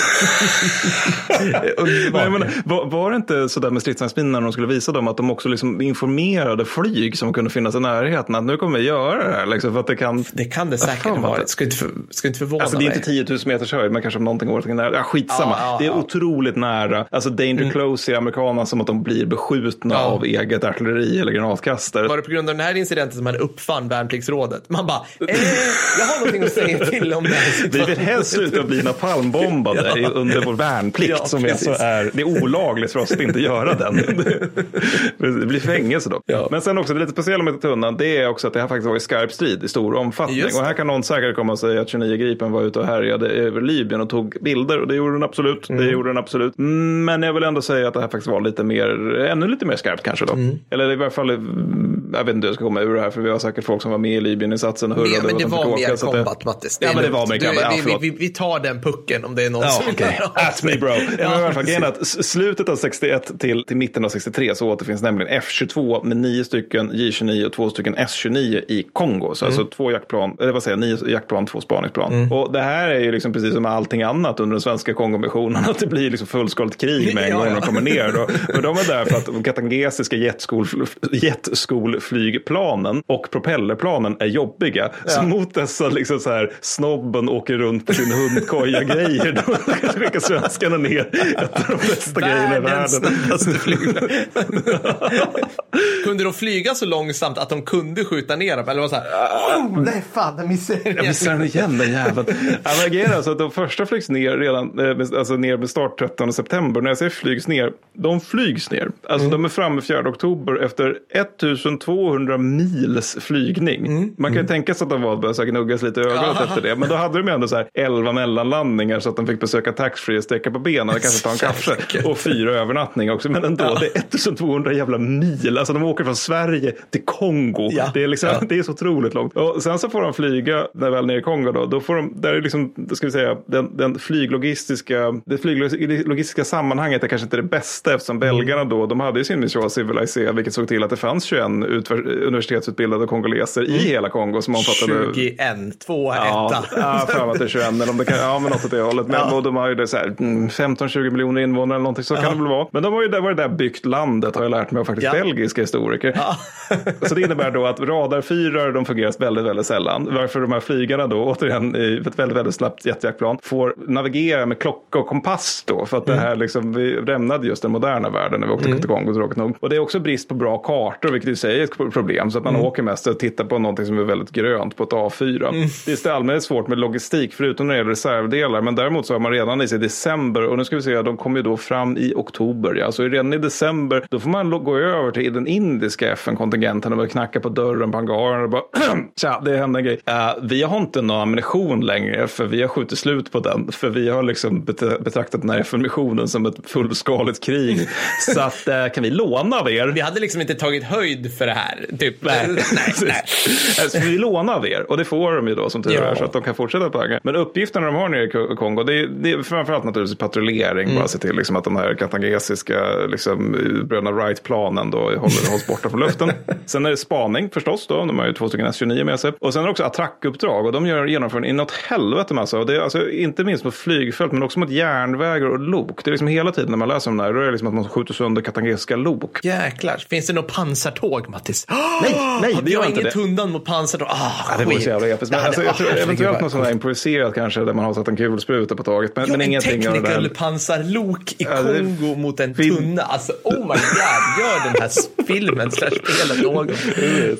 (laughs) Men, men, var, var, det inte så där med stridsvagnsminorna när de skulle visa dem att de också liksom informerade flyg som kunde finnas i närheten att nu kommer vi göra det här. Liksom, för att det, kan, det kan det säkert ha varit. Ska inte, för, ska inte förvåna alltså, Det är inte 10 000 meters höjd men kanske om någonting går nära. Ja, skitsamma. Ja, ja, det är otroligt nära. Alltså danger mm. close i amerikanerna som att de blir beskjutna av eget artilleri eller granatkastare. Var det på grund av den här incidenten som man uppfann värnpliktsrådet? Man bara, eh, jag har någonting att säga till om det här Vi vill helst sluta bli (laughs) napalmbombade under vår värnplikt ja, som alltså är, det är olagligt för oss att inte göra den. det blir fängelse då. Ja. Men sen också det lite speciella med tunnan det är också att det har faktiskt varit skarp strid i stor omfattning. Och här kan någon säkert komma och säga att 29 Gripen var ute och härjade över Libyen och tog bilder och det gjorde den absolut. Mm. Det gjorde den absolut. Men jag vill ändå säga att det här faktiskt var lite mer, ännu lite mer skarpt kanske då. Mm. Eller i varje fall jag vet inte hur jag ska komma ur det här för vi har säkert folk som var med i Libyen-insatsen och hurrade. men det var mer combat, Mattis. Ja, men det var mer combat. Ja, vi, vi, vi tar den pucken om det är någon Ja, som av (laughs) At me bro. Ja, men i att slutet av 61 till, till mitten av 63 så återfinns nämligen F22 med nio stycken J29 och två stycken S29 i Kongo. Så Mm. alltså två jaktplan, eller vad säger jag, nio jaktplan, två spaningsplan. Och det här är ju liksom precis som allting annat under den svenska Kongomissionen, (laughs) att det blir liksom fullskaligt krig med en (laughs) Ja, gång ja. de kommer ner. Då. Och de är där för att katangesiska jetskol, jetskolflygplanen och propellerplanen är jobbiga. Så mot dessa liksom så här, snobben åker runt på sin hundkoja-grejer, då skickar svenskarna ner ett av de bästa grejerna i världen. (laughs) kunde de flyga så långsamt att de kunde skjuta ner dem? Eller var det så här, oh, nej fan, jag missade Jag missade den igen den jäveln. Ja, grejen är alltså att de första flygs ner redan, eh, alltså ner med start 13 september. När jag säger flygs ner, de flygs ner. Alltså de är framme 4 oktober efter 1200 mils flygning. Man kan ju tänka sig att de var att börja gnuggas lite i ögonen efter det. Men då hade de ju ändå så här 11 mellanlandningar så att de fick besöka taxfree och sträcka på benen och kanske ta en kaffe. Och fyra övernattningar också. Men ändå, det är 1200 jävla mil. Alltså de åker från Sverige till Kongo. Ja. Det, är liksom, Ja. det är så otroligt långt. Och sen så får de flyga, när väl nere i Kongo då, då får de, där är liksom, ska vi säga, den, den flyglogistiska, det flyglogistiska sammanhanget är kanske inte det bästa eftersom belgarna då, de hade ju sin mission Civilizé, vilket såg till att det fanns 21 utver- universitetsutbildade kongoleser i hela Kongo som omfattade 21, 2, 1. Ja, ja för att det är 21 eller om det kan, ja men något åt det hållet. Men Ja. de har ju det så här, mm, 15-20 miljoner invånare eller någonting så kan det väl vara. Men de har ju där, varit där byggt landet har jag lärt mig av faktiskt Ja. belgiska historiker. (laughs) så det innebär då att radarfyrar de fungerar väldigt, väldigt sällan. Varför de här flygarna då, återigen i ett väldigt, väldigt snabbt jetjaktplan, får navigera med klocka och kompass då. För att det här liksom, vi lämnade just den moderna världen när vi åkte till Kongo tråkigt nog. Och det är också brist på bra kartor, vilket i sig problem. Så att man åker mest och tittar på någonting som är väldigt grönt på ett A4. Det är allmänt svårt med logistik, förutom när det gäller reservdelar. Men däremot så har man redan i sig december, och nu ska vi se, de kommer ju då fram i oktober. Ja. Så redan i december, då får man gå över till den indiska FN-kontingenten och börja knacka på dörren på hangaren och bara (clears throat) Tja, det hände en grej. Eh, vi har inte någon ammunition längre, för vi har skjutit slut på den. För vi har liksom bet- betraktat den här FN-missionen som ett fullskaligt krig. (laughs) så att, eh, kan vi låna av er? Vi hade liksom inte tagit höjd för det här. Typ. Nej, (laughs) nej, nej. Alltså, vi lånar av er och det får de ju då som tur Ja. är så att de kan fortsätta panga. Men uppgifterna de har nere i Ko- Kongo det är, det är framförallt naturligtvis patrullering. Mm. Bara se till liksom, att de här katangesiska liksom, bröderna Wright-planen då håller, hålls borta från luften. (laughs) Sen är det spaning förstås då. De har ju två stycken S-29 med sig. Och sen är det också attackuppdrag och de gör, genomför en inåt helvete massa. Och det är alltså inte minst mot flygfält men också mot järnvägar och lok. Det är liksom hela tiden när man läser om det här. Då är det liksom att man skjuter sönder katangesiska lok. Jäklar, finns det något pansartåg Mattis? Nej, nej, Hade det gör jag inte ingen det. tundan mot pansartåg? Ah, Ja, det vore så jävla episkt. Men alltså, jag tror ah, eventuellt något sånt där improviserat kanske där man har satt en kulspruta på taget. Men, Ja, men en ingenting av det där. pansarlok i Ja, Kongo mot en fin- tunna. Alltså, oh my god, gör den här filmen slash spelet någon.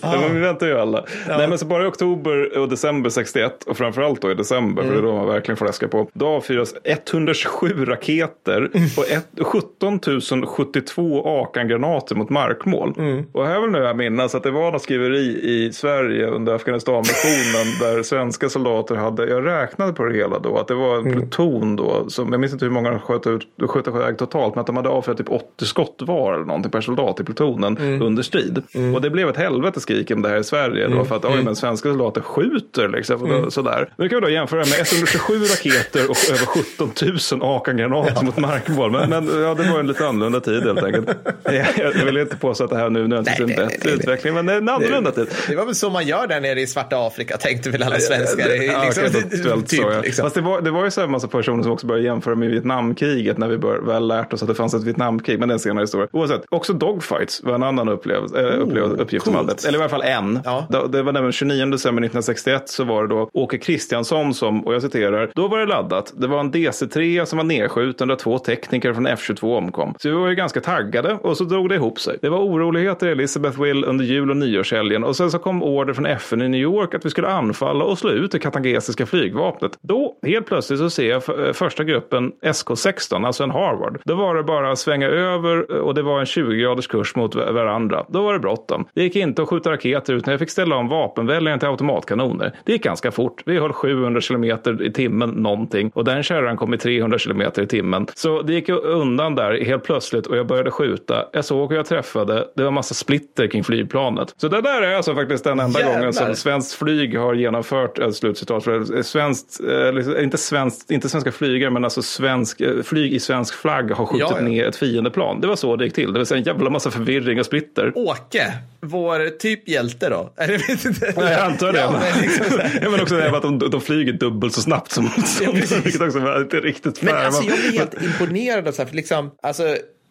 Ja, men vi väntar ju alla. Nej, men så bara i oktober och december 61 och framförallt då i december, för det är då man verkligen får läska på. Då avfyras 127 raketer och ett, 17 072 Akan-granater mot markmål. Och här vill nu jag minnas att det var något skriveri i Sverige under Afghanistan-missionen (laughs) där svenska soldater hade, jag räknade på det hela då, att det var en pluton då, som, jag minns inte hur många de sköt, ut, sköt iväg totalt, men att de hade avfyrat typ 80 skott var eller någonting per soldat i plutonen under strid. Och det blev ett helvete skrik om det här i Sverige då, för att oj, men svenska soldater skjuter liksom. Då, sådär. Nu kan vi då jämföra med 127 (laughs) raketer och över 17 000 Akan-granater mot markmål. Men, men ja, det var en lite annorlunda tid helt enkelt. (laughs) Jag, jag vill inte påstå att det här nu nödvändigtvis är nej. utveckling, men det är en annorlunda tid. Det var väl så man gör där nere i svarta Afrika, tänkte väl alla svenskar. Det är Ja, liksom, typ, så, ja. liksom. Fast det var, det var ju så en massa personer som också började jämföra med Vietnamkriget när vi bör, väl lärt oss att det fanns ett Vietnamkrig, men det är en senare historia. Oavsett, också dogfights var en annan upplevelse, äh, upplevelse, uppgift coolt. hade. Eller i alla fall en. Ja. Det, det var nämligen 29 december 1961 så var det då Åke Kristiansson som, och jag citerar, då var det laddat. Det var en DC-3 som var nedskjuten där två tekniker från F22 omkom. Så vi var ju ganska taggade och så drog det ihop sig. Det var oroligheter i Elizabeth Will under jul och nyårshelgen och sen så kom order från FN i New York att vi skulle anfalla och slå ut det katangesiska flygvapnet. Då, helt plötsligt så ser jag eh, första gruppen SK16, alltså en Harvard. Då var det bara att svänga över eh, och det var en 20-graders kurs mot varandra. Då var det bråttom. Det gick inte att skjuta raketer utan jag fick ställa om vapenväljaren till automatkanoner. Det gick ganska fort. Vi höll 700 kilometer i timmen någonting och den kärran kom i 300 kilometer i timmen. Så det gick undan där helt plötsligt och jag började skjuta. Jag såg hur jag träffade. Det var massa splitter kring kring flygplanet. Så det där är alltså faktiskt den enda Jävlar. gången som svenskt flyg har genomfört ett slutcitat. För svenskt, eh, liksom, inte, svenskt, inte svenska flygare, men alltså svensk, eh, flyg i svensk flagg har skjutit Ja, ja. ner ett fiendeplan. Det var så det gick till. Det vill säga en jävla massa förvirring och splitter. Åke, vår typ hjälte då? Eller vet inte. Ja, jag antar det. Ja, men liksom så här. ja, men också det att de, de flyger dubbelt så snabbt som, som precis. vilket också var inte riktigt Men fair. alltså, jag blir helt imponerad av så här, för liksom, alltså,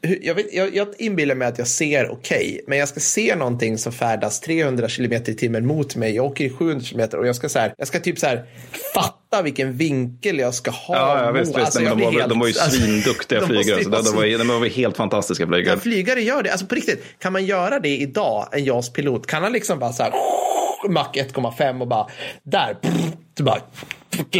jag, vet, jag, jag inbillar mig att jag ser okej, men jag ska se någonting som färdas 300 kilometer i timmen mot mig. Jag åker i 700 kilometer och jag ska, så här, jag ska typ så här, fatta vilken vinkel jag ska ha. Ja, ja visst, alltså, de, var, de var ju helt- alltså, svinduktiga (laughs) de flygare. de, var, de var helt fantastiska flygare. Ja, flygare gör det. Alltså på riktigt, kan man göra det idag, en JAS-pilot? Kan han liksom bara så här, (laughs) Mach 1,5 och bara, där, (laughs) så bara,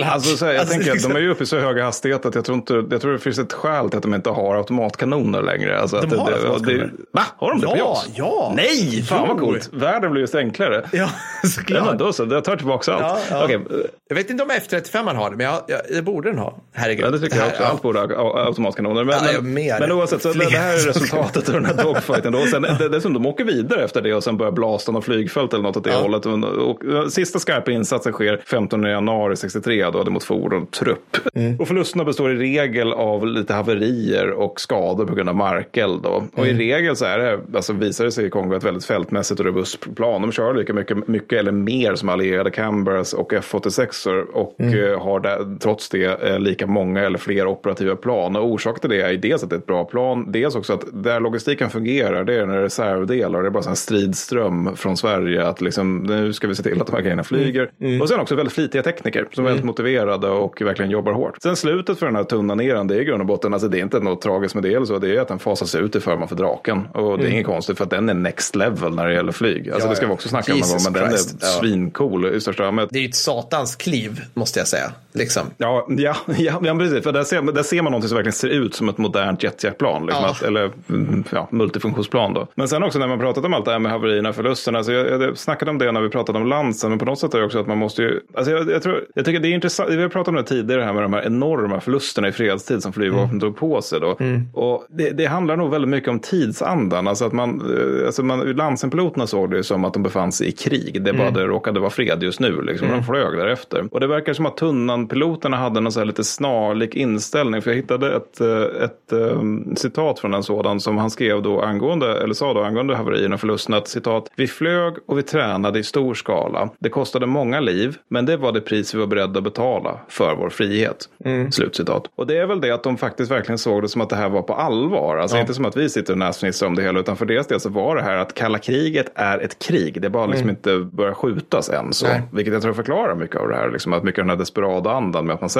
Alltså, så här, jag Alltså, tänker att de är ju uppe i så höga hastigheter att jag tror, inte, jag tror det finns ett skäl till att de inte har automatkanoner längre. Alltså, att De har det, automatkanoner. det, Va? Har de det på Ja, JAS? ja. Nej, fan vad coolt. Världen blir just enklare. Ja, (laughs) Ja, såklart. då så, jag tar tillbaka allt. Ja, ja. Okej, Jag vet inte om F35 man har det, men jag, jag, det borde den ha. Herregud. Ja, det tycker jag också. ja. Allt borde ha automatkanoner. Men, Ja, ja, men, men oavsett, så det, här är resultatet av den här dogfighten. Då. Och sen, det, dessutom, de åker vidare efter det och sen börjar blasta något flygfält eller något åt det Ja. hållet. Och, och, och, sista skarpa insatsen sker 15 januari 63 då, det mot fordon och trupp. Mm. Och förlusterna består i regel av lite haverier och skador på grund av markeld. Då. Och Mm. i regel så är det, alltså visar det sig i Kongo ett väldigt fältmässigt och robust plan. De kör lika mycket, mycket eller mer som allierade Canberras och F86 och Mm. eh, har där, trots det eh, lika många eller fler operativa plan. Och orsaken till det är dels att det är ett bra plan, dels också att där logistiken fungerar, det är när reservdelar, det är bara en stridström från Sverige att liksom, nu ska vi se till att de här grejerna flyger. Mm. Och sen också väldigt flitiga tekniker som väldigt motiverade och verkligen jobbar hårt. Sen slutet för den här tunna neran, det är i grund och botten, alltså det är inte något tragiskt med det eller så, det är att den fasas ut i förmån för draken. Och det är inget konstigt för att den är next level när det gäller flyg. Alltså Ja, det ska vi också snacka om någon gång, Jesus men den är Christ, svincool i största allmänhet. Det är ju ett satans kliv, måste jag säga. Liksom. Ja, ja, (laughs) ja, ja precis. För där ser, där ser man något som verkligen ser ut som ett modernt jetjackplan. Liksom Ja. att, eller mm, ja, multifunktionsplan då. Men sen också när man pratat om allt det här med haverierna och förlusterna. Så jag, jag snackade om det när vi pratade om Lansen. Men på något sätt är det också att man måste ju. Alltså jag, jag, tror, jag tycker det är intressant. Vi har pratat om det tidigare här med de här enorma förlusterna i fredstid som flygvapnet Mm. drog på sig då. Och det, det handlar nog väldigt mycket om tidsandan. Alltså att man, eh, alltså man, Lansenpiloterna såg det ju som att de befann sig i krig. Det bara Mm. det råkade vara fred just nu. Liksom. De flög därefter. Och det verkar som att Tunnan-piloterna hade någon så här lite snarlik inställning. För jag hittade ett, eh, ett, um, citat från en sådan som han skrev då angående, eller sa då angående haverierna och förlusterna. Att, citat, vi flög och vi tränade i stor skala. Det kostade många liv, men det var det pris vi var beredda att betala för vår frihet. Slutcitat. Och det är väl det att de faktiskt verkligen såg det som att det här var på allvar. Alltså inte som att vi sitter och näsfnissar om det hela, utan för deras del så var det här att kalla kriget är ett krig. Det är bara liksom inte börjar skjutas än. Så. Nej. Vilket jag tror förklarar mycket av det här. Liksom, att mycket av den här desperada andan med att man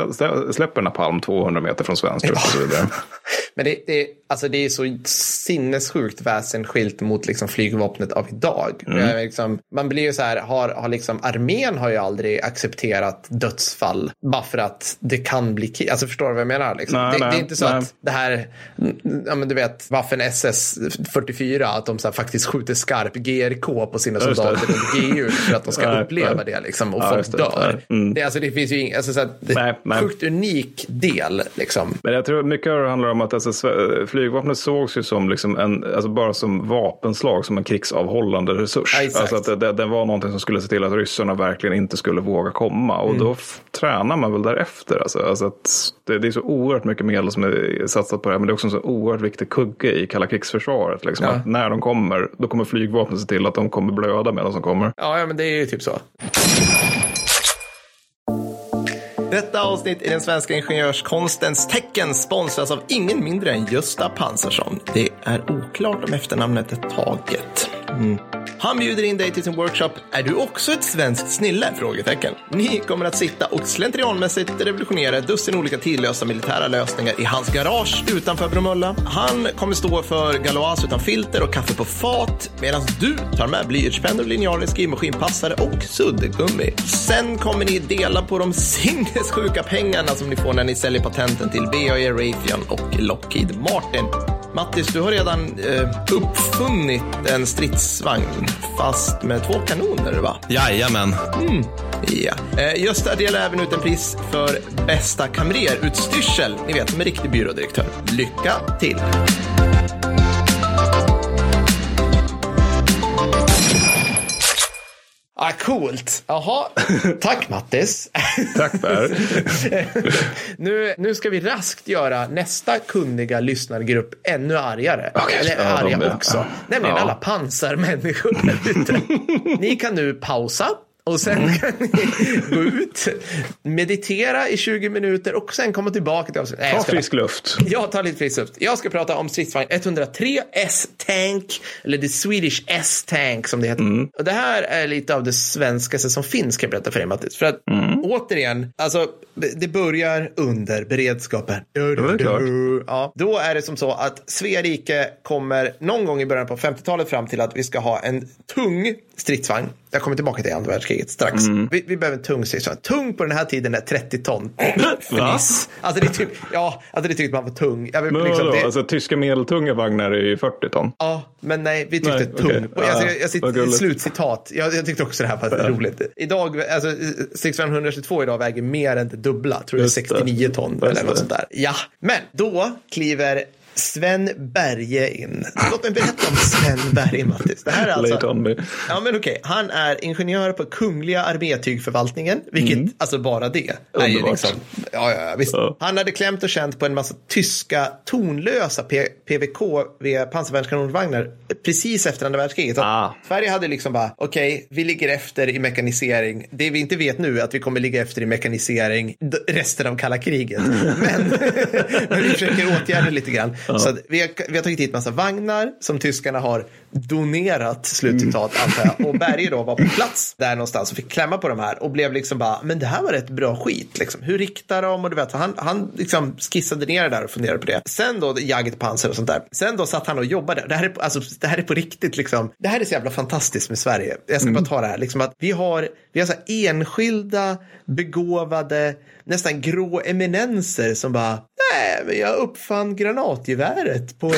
släpper napalm 200 meter från svensk trupp och så vidare. (laughs) Men det, det, alltså det är så sinnessjukt väsensskilt mot liksom flygvapnet av idag. Mm. Liksom, man blir ju så här, har, har liksom, armén har ju aldrig accepterat dödsfall bara för att det kan bli krig. Alltså förstår du vad jag menar? Liksom? Nej, det, nej, det är inte så nej. att det här, ja men du vet, Waffen SS 44, att de så här faktiskt skjuter skarp GRK på sina just soldater under GU för att de ska (laughs) uppleva det liksom, och Ja, folk det. dör. Mm. Det, alltså, det finns ju ing, alltså, så det, Nej, sjukt unik del liksom. Men jag tror mycket av det handlar om att alltså, flygvapnet sågs ju som liksom en, alltså bara som vapenslag, som en krigsavhållande resurs. Ja, alltså att det, det, det var någonting som skulle se till att ryssarna verkligen inte skulle våga komma. Och Mm. då tränar man väl därefter. Alltså, alltså att det, det är så oerhört mycket medel som är satsat på det här. Men det är också en så oerhört viktig kugge i kalla krigsförsvaret. Liksom, Ja. att när de kommer, då kommer flygvapnet se till att de kommer blöda medan de kommer. Ja, ja, men det är ju typ så. Detta avsnitt i den svenska ingenjörskonstens tecken sponsras av ingen mindre än Gösta Pansarsson. Det är oklart om efternamnet är taget. Mm. Han bjuder in dig till sin workshop. Är du också ett svenskt snille? Frågetecken. Ni kommer att sitta och slentrianmässigt revolutionera ett dussin olika tidlösa militära lösningar i hans garage utanför Bromölla. Han kommer stå för galoas utan filter och kaffe på fat medan du tar med blyertspennor, linjaler, skrivmaskinpassare och suddgummi. Sen kommer ni dela på de (laughs) sinnessjuka pengarna som ni får när ni säljer patenten till BAE Raytheon och Lockheed Martin. Mattis, du har redan eh, uppfunnit en stridsvagn, fast med två kanoner, va? Jajamän. Ja. Eh, Gösta delar även ut en pris för bästa kamrerutstyrsel. Ni vet, som en riktig byrådirektör. Lycka till! Ah, coolt. Jaha, (laughs) tack Mattis. Tack Per. (laughs) nu, nu ska vi raskt göra nästa kunniga lyssargrupp ännu argare. Okay, Eller ja, arga de- också. ja. Nämligen Ja. alla pansarmänniskor där ute. (laughs) Ni kan nu pausa. Och sen kan ni gå ut, meditera i 20 minuter och sen komma tillbaka till avsnittet. Ta frisk luft. Jag tar lite frisk luft. Jag ska prata om stridsvagn 103 S-Tank, eller The Swedish S-Tank som det heter. Mm. Och det här är lite av det svenskaste som finns kan jag berätta för dig Mattis. För att Mm. återigen, alltså det börjar under beredskapen. det är klart. Ja, då är det som så att Svea rike kommer någon gång i början på 50-talet fram till att vi ska ha en tung stridsvagn. Jag kommer tillbaka till andra världskriget strax. Mm. Vi, vi behöver en tung stridsvagn. Tung på den här tiden är 30 ton. (laughs) Fniss. Alltså det är typ, ja, alltså det tyckte man var tung. Jag vill, Men liksom, vadå? det, Alltså, tyska medeltunga vagnar är ju 40 ton. Ja, men nej, vi tyckte Nej, tung. okej. Och alltså, Ja, jag, jag vad gulligt. slutcitat. Jag, jag tyckte också det här var roligt. Idag, alltså stridsvagn 122 idag väger mer än det dubbla. Tror det är Just det. 69 ton Just eller något det. sånt där. Ja, men då kliver Sven Berge in. Låt mig berätta om Sven Berge, Mattis. Det här är Late alltså... on me. Ja, men okej. Han är ingenjör på Kungliga Armétygförvaltningen, vilket, alltså bara det. är ju Mm. Liksom, ja, ja, visst. Ja. Han hade klämt och känt på en massa tyska tonlösa PVK vid pansarvärnskanonvagnar precis efter andra världskriget. Ah. Sverige hade liksom bara, okej, vi ligger efter i mekanisering. Det vi inte vet nu är att vi kommer ligga efter i mekanisering resten av kalla kriget. (laughs) Men, (laughs) men vi försöker åtgärda lite grann. Så att vi, har, vi har tagit hit massa vagnar som tyskarna har donerat, slutcitat antar jag. Och (laughs) Berge då var på plats där någonstans och fick klämma på de här och blev liksom bara, men det här var rätt bra skit. Liksom. Hur riktar de? Och du vet, han, han liksom skissade ner det där och funderade på det. Sen då Jagdpanzer och sånt där. Sen då satt han och jobbade. Det här är, alltså, det här är på riktigt liksom. Det här är så jävla fantastiskt med Sverige. Jag ska bara ta det här. Liksom att vi har, vi har så enskilda, begåvade, nästan grå eminenser som bara, nej, men jag uppfann granatgeväret på en (laughs)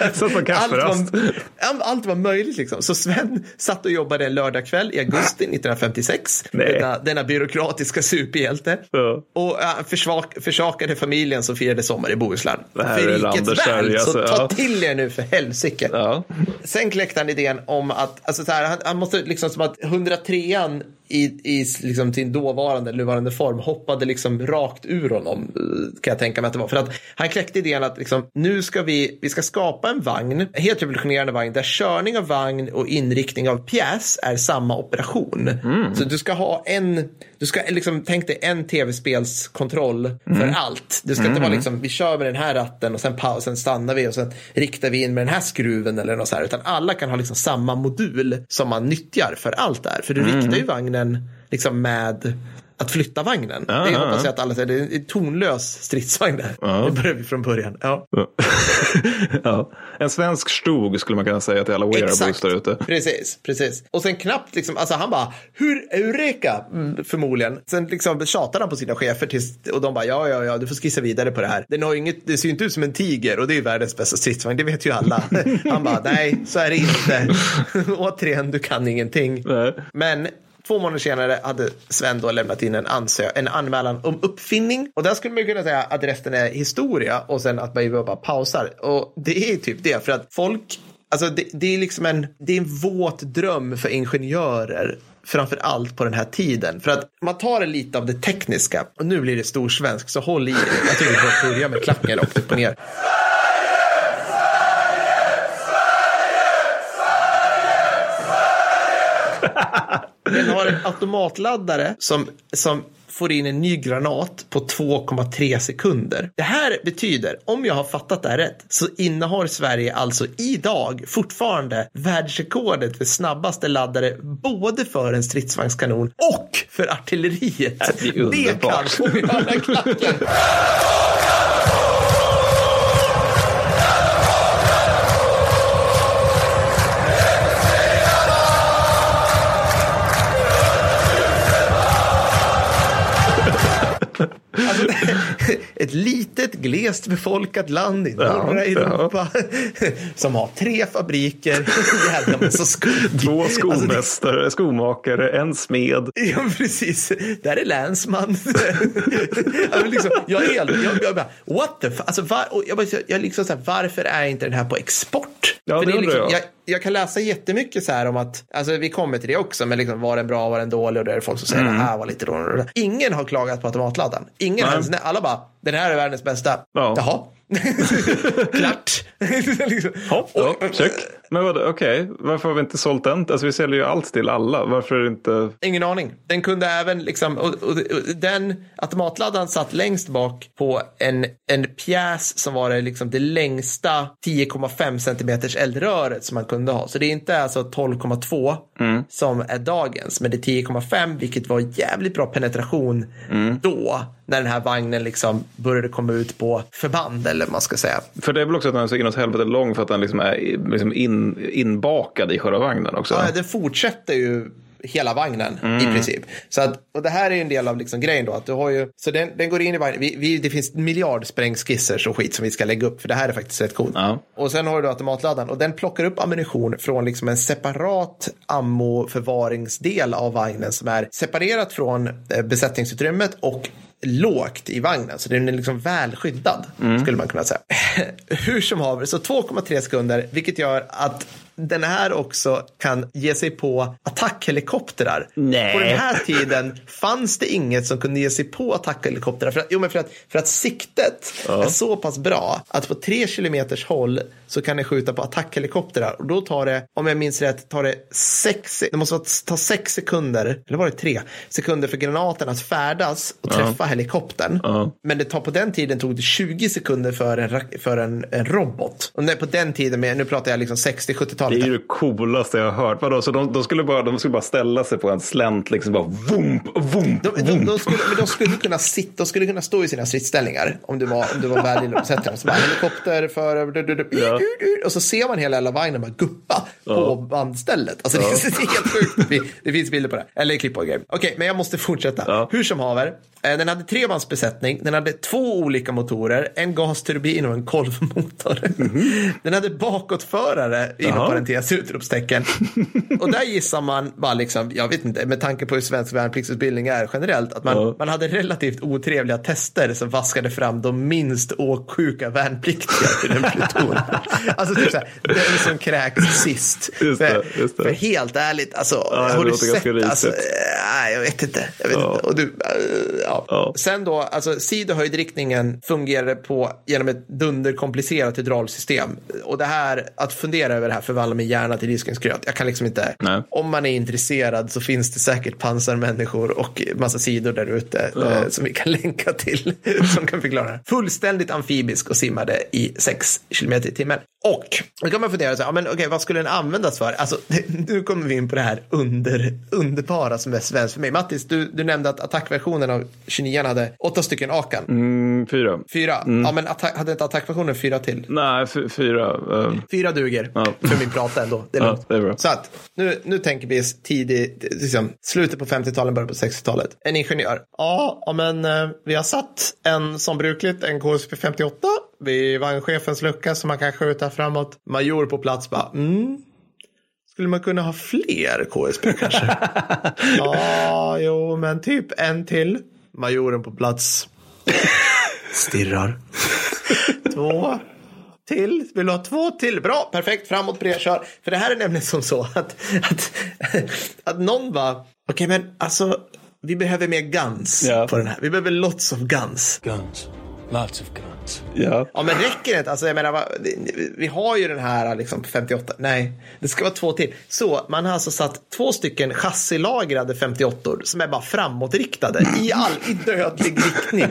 här, Satt på kafferast. allt var, Ja, allt var möjligt liksom. Så Sven satt och jobbade en lördagkväll i augusti 1956. Nej. Denna, denna byråkratiska superhjälte. Ja. Och uh, försvak, försakade familjen som firade sommar i Bohuslän. För rikets väl, så alltså, ta ja. till er nu för helsike. Ja. Sen kläckte han idén om att, alltså så här, han, han måste liksom som att 103an i, i liksom sin dåvarande, nuvarande form hoppade liksom rakt ur honom, eh, kan jag tänka mig att det var. För att han kläckte idén att liksom, nu ska vi, vi ska skapa en vagn, en helt revolutionerande vagn, där körning av vagn och inriktning av pjäs är samma operation. Så du ska ha en, du ska liksom, tänk dig en tv-spelskontroll för allt. Det ska inte vara liksom, vi kör med den här ratten och sen pausen stannar vi och sen riktar vi in med den här skruven eller något så här. Utan alla kan ha liksom samma modul som man nyttjar för allt det här. För du riktar ju vagnen liksom med att flytta vagnen. Ja, det hoppas ja. jag att alla säger. Det är en tonlös stridsvagn där. Det börjar vi från början. Ja. (laughs) ja. En svensk stog skulle man kunna säga till alla wearables där ute. Precis, precis. Och sen knappt liksom, alltså han bara, hur, eureka, mm, förmodligen. Sen liksom tjatade han på sina chefer tills, och de bara, ja, ja, ja, du får skissa vidare på det här. Den har inget, det ser ju inte ut som en tiger och det är ju världens bästa stridsvagn, det vet ju alla. (laughs) Han bara, nej, så är det inte. (laughs) Återigen, du kan ingenting. Nej. Men Två månader senare hade Sven då lämnat in en, ansö- en anmälan om uppfinning. Och där skulle man kunna säga att resten är historia och sen att man bara pausar. Och det är typ det, för att folk, alltså det, det är liksom en, det är en våt dröm för ingenjörer. Framför allt på den här tiden. För att man tar det lite av det tekniska. Och nu blir det storsvensk, så håll i er. Jag tycker vi får börja med klacken rakt upp och ner. Den har en automatladdare som, som får in en ny granat på 2,3 sekunder. Det här betyder, om jag har fattat det här rätt, så innehar Sverige alltså idag fortfarande världsrekordet för snabbaste laddare både för en stridsvagnskanon och för artilleriet. Det är Det underbart. kan få klacken. (laughs) ett litet glest befolkat land i norra Ja, ja. Europa (laughs) som har tre fabriker, (laughs) skog. Två Alltså, det- skomästare, skomakare, en smed. Ja, precis. Där är länsman. jag, liksom, jag är helt, jag, jag bara, what the? Alltså, var, jag, bara, jag liksom så här, varför är inte den här på export? Ja, För det är undrar liksom, jag. jag. Jag kan läsa jättemycket så här om att, alltså vi kommer till det också, men liksom var den bra, var den dålig och det är folk som säger mm. det här var lite dåligt. Ingen har klagat på automatladdaren. Ingen ens, alla bara, den här är världens bästa. Ja. Jaha. (laughs) Klart. (laughs) liksom. ja, ja, check. Men okej, okay. varför har vi inte sålt den? Alltså vi säljer ju allt till alla. Varför är det inte? Ingen aning. Den kunde även liksom, och, och, och den automatladdaren satt längst bak på en, en pjäs som var det, liksom det längsta 10,5 centimeters eldröret som man kunde ha. Så det är inte alltså 12,2 mm. som är dagens, men det är 10,5 vilket var jävligt bra penetration mm. då när den här vagnen liksom började komma ut på förband eller man ska säga. För det är väl också att den är så inåt helvete lång för att den liksom är liksom in, inbakad i själva vagnen också? Ja, den fortsätter ju hela vagnen mm. i princip. Så att, och det här är en del av liksom grejen då. Att du har ju, så den, den går in i vagnen. Vi, vi, det finns miljardsprängskisser och skit som vi ska lägga upp. För det här är faktiskt rätt coolt. Ja. Och sen har du automatladdaren och den plockar upp ammunition från liksom en separat ammo-förvaringsdel av vagnen som är separerat från eh, besättningsutrymmet och lågt i vagnen. Så den är liksom väl skyddad, mm. skulle man kunna säga. (laughs) Hur som haver, så 2,3 sekunder, vilket gör att den här också kan ge sig på attackhelikoptrar. Nej. På den här tiden fanns det inget som kunde ge sig på attackhelikoptrar. För att, jo, men för att, för att siktet ja. är så pass bra att på tre kilometers håll så kan det skjuta på attackhelikoptrar. Och då tar det, om jag minns rätt, tar det sex, det måste ta sex sekunder, eller var det tre sekunder för granaten att färdas och träffa ja. helikoptern. Ja. Men det tar på den tiden tog det 20 sekunder för en, för en, en robot. Och på den tiden, nu pratar jag liksom 60-70-tal det är ju det coolaste jag har hört. Vadå, så de, de, skulle bara, de skulle bara ställa sig på en slänt, liksom bara vump, vump, de, de, de, skulle, men de skulle kunna sitta, de skulle kunna stå i sina stridsställningar om du var, om du var väl inom sättningen. Så bara helikopter för, ja. och så ser man hela, hela vagnen bara guppa ja. på bandstället. Alltså ja. det, är, det är helt sjukt. Det finns bilder på det. Eller klipp grejer. Okej, men jag måste fortsätta. Ja. Hur som haver. Eh, den hade trebandsbesättning, den hade två olika motorer, en gasturbin och en kolvmotor. Mm. Den hade bakåtförare inom parentes utropstecken. (laughs) och där gissar man bara liksom, jag vet inte, med tanke på hur svensk värnpliktsutbildning är generellt, att man, ja. man hade relativt otrevliga tester som vaskade fram de minst åksjuka värnpliktiga i den pluton. (laughs) alltså typ såhär, den som kräks sist. Just det, just det. För, helt ärligt, alltså, ja, har du sett, alltså, nej, jag vet inte. Jag vet ja. inte. Och du, ja. ja. Sen då, alltså sidohöjdriktningen fungerade på genom ett dunderkomplicerat hydraulsystem. Och det här, att fundera över det här förvandlar min hjärna till riskensgröt. Jag kan liksom inte, Nej. om man är intresserad så finns det säkert pansarmänniskor och massa sidor där ute ja. eh, som vi kan (laughs) länka till som kan förklara det. Fullständigt amfibisk och simmade i 6 km i timmen. Och då kan man fundera så här, men okej, vad skulle den användas för? Alltså, (laughs) nu kommer vi in på det här under, underbara som är svenskt för mig. Mattis, du, du nämnde att attackversionen av 29 hade åtta stycken Akan. Mm, fyra. Fyra? Mm. Ja, men hade inte attackversionen fyra till? Nej, fyra. Um... Fyra duger ja. för min prata ändå. Det är. (laughs) Ja, det är bra. Så att nu, nu tänker vi tidigt, liksom, slutet på 50-talet, början på 60-talet. En ingenjör. Ja, men eh, vi har satt en som brukligt, en KSP 58 vid vagnchefens lucka som man kan skjuta framåt. Major på plats bara, mm, skulle man kunna ha fler KSP kanske? (laughs) ja, jo, men typ en till. Majoren på plats. Stirrar. (laughs) Två till. Vill du ha två till? Bra, perfekt, framåt bre, kör. För det här är nämligen som så att, att, att någon bara, okej okay, men alltså, vi behöver mer guns yeah. på den här. Vi behöver lots of guns. Guns, lots of guns. Ja. ja, men räcker det inte? Alltså, jag menar, vi har ju den här liksom 58. Nej, det ska vara två till. Så man har alltså satt två stycken chassilagrade 58 som är bara framåtriktade i all i dödlig riktning.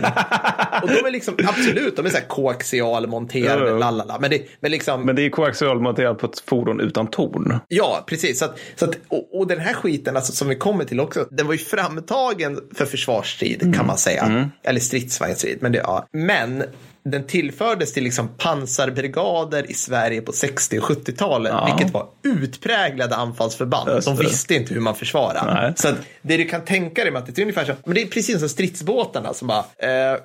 Och de är liksom absolut, de är så här koaxialmonterade, ja, lalala. Men det, men, liksom, men det är koaxialmonterat på ett fordon utan torn. Ja, precis. Så att, så att, och, och den här skiten alltså, som vi kommer till också, den var ju framtagen för försvarsstrid mm. kan man säga. Mm. Eller stridsvagnsstrid. Men, det, ja. men den tillfördes till liksom pansarbrigader i Sverige på 60 och 70-talet, ja. vilket var utpräglade anfallsförband. De visste inte hur man försvarar. Så det du kan tänka dig med att det är ungefär så, men det är precis som stridsbåtarna som bara, eh,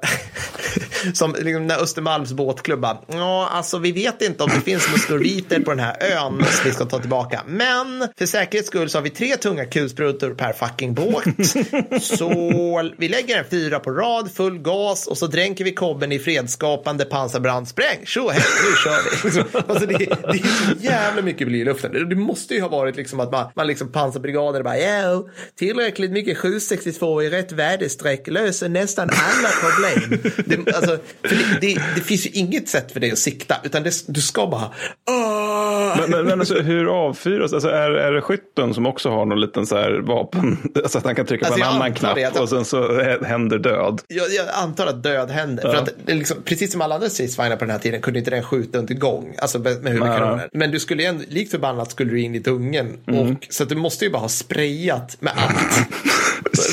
(laughs) som liksom när Östermalms båtklubb bara, ja, alltså vi vet inte om det finns muskelviter på den här ön som vi ska ta tillbaka, men för säkerhets skull så har vi tre tunga kulsprutor per fucking båt. (laughs) så vi lägger en fyra på rad, full gas och så dränker vi kobben i fredskap gapande pansarbrand, spräng, tjo hej, nu kör vi. (laughs) Alltså det, det är så jävla mycket bly i luften. Det, det måste ju ha varit liksom att man, man liksom pansarbrigader bara, ja, tillräckligt mycket 762 i rätt väderstreck löser nästan alla problem. Det, alltså, för det, det, det, finns ju inget sätt för dig att sikta, utan det, du ska bara, Åh! (laughs) Men, men, men alltså, hur avfyras, alltså, är, är det skytten som också har någon liten så här vapen, (laughs) alltså att han kan trycka på Alltså, en jag annan knapp det, och sen så händer död? Jag, jag antar att död händer. För att liksom, precis som alla andra stridsvagnar på den här tiden kunde inte den skjuta under gång. Alltså med, huvudkanoner. Men du skulle ju ändå, likt förbannat skulle du in i dungen. Och, så att du måste ju bara ha sprayat med allt. (laughs)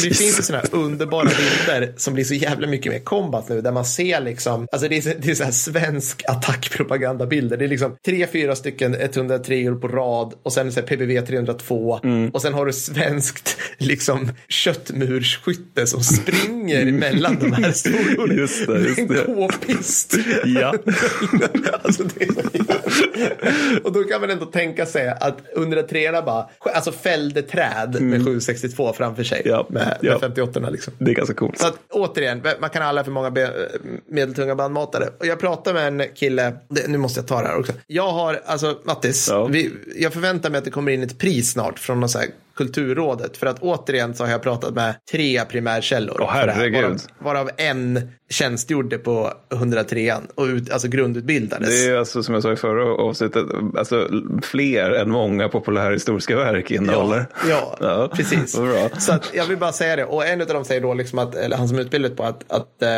Det finns ju sådana här underbara bilder som blir så jävla mycket mer combat nu. Där man ser liksom, alltså det är, det är så här svensk attackpropagandabilder. Det är liksom tre, fyra stycken 103 på rad och sen så här PBV 302. Och sen har du svenskt liksom köttmursskytte som springer mellan de här (laughs) fordonen. Just det, just det. en k-pist. (laughs) Ja. (laughs) alltså är och då kan man ändå tänka sig att 103 bara alltså fällde träd med 762 framför sig. Ja, Med, ja. med 58 liksom. Det är ganska coolt. Så att återigen, man kan alla för många be- medeltunga bandmatare. Och jag pratade med en kille, det, nu måste jag ta det här också. Jag har, alltså Mattis, Ja. vi, jag förväntar mig att det kommer in ett pris snart från någon så här Kulturrådet. För att återigen så har jag pratat med tre primärkällor. Det här. Varav, varav en tjänstgjorde på 103 och ut, alltså grundutbildades. Det är alltså som jag sa i förra avsnittet, alltså fler än många populärhistoriska verk innehåller. Ja, (laughs) ja, precis. Vad bra. Så att jag vill bara säga det. Och en av dem säger då liksom att, eller han som är utbildad på att, att eh,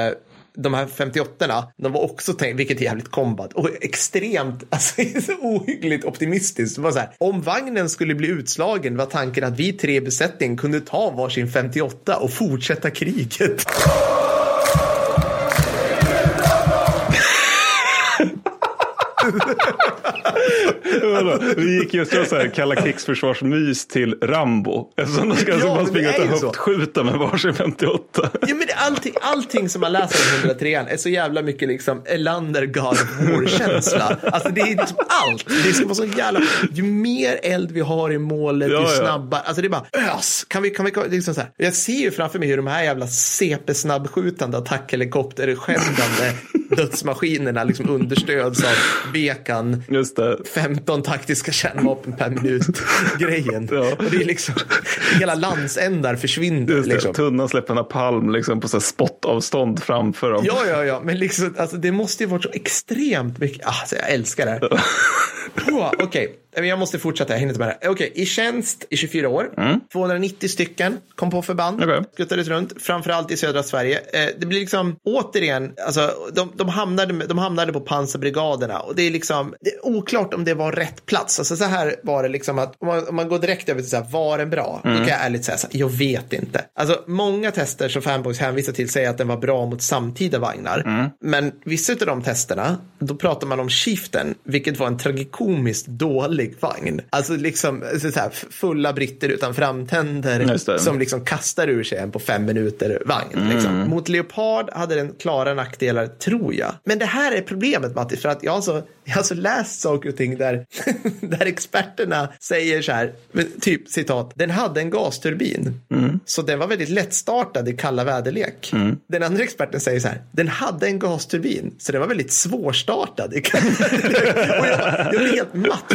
de här 58 de var också tänkt, vilket är jävligt kombat och extremt, (laughs) alltså så ohyggligt optimistiskt. Det var så här, om vagnen skulle bli utslagen var tanken att vi tre i besättningen kunde ta varsin 58 och fortsätta kriget. (laughs) Vi gick just från så här kalla krigsförsvarsmys till Rambo. Eftersom de ska Ja, alltså bara men springa och höftskjuta med varsin 58. Ja, men allting, allting som man läser om 103 är så jävla mycket liksom Elander God of War-känsla. Alltså det är liksom allt. Det ska vara så jävla... Ju mer eld vi har i målet, Ja, ju ja. snabbare. Alltså det är bara ös. Kan vi, kan vi, liksom så här. Jag ser ju framför mig hur de här jävla CP-snabbskjutande attackhelikopterskändande (laughs) dödsmaskinerna liksom understöds av Bekan. Just det. 15 taktiska kärnvapen per minut grejen. Ja. Och det är liksom, hela landsändar försvinner. Just det. liksom. Tunnan släpper en palm liksom på så här spottavstånd framför dem. Ja, ja, ja, men liksom, alltså, det måste ju varit så extremt mycket. Alltså, jag älskar det. här. (laughs) Okej, Men jag måste fortsätta, jag hinner inte med det. Okej, i tjänst i 24 år. 290 stycken kom på förband. Okej. Skuttades runt, framförallt i södra Sverige. Eh, det blir liksom, återigen, alltså, de, de, hamnade, de hamnade på pansarbrigaderna. Och det är liksom, det är oklart om det var rätt plats. Alltså så här var det liksom att, om man, om man går direkt över till så här, var den bra? Då kan jag ärligt säga så här, jag vet inte. Alltså många tester som fanboys hänvisar till säger att den var bra mot samtida vagnar. Men vissa av de testerna, då pratar man om Chieftain, vilket var en tragikomiskt dålig vagn. Alltså liksom så här, fulla britter utan framtänder som liksom kastar ur sig en på fem minuter vagn. Liksom. Mot Leopard hade den klara nackdelar, tror jag. Men det här är problemet Matti, för att jag har så, jag har så läst saker och ting där, (laughs) där experterna säger så här, typ citat, den hade en gasturbin, så den var väldigt lättstartad i kalla väderlek. Den andra experten säger så här, den hade en gasturbin, så den var väldigt svårstartad i kalla (laughs) väderlek. Och jag, jag blir helt matt.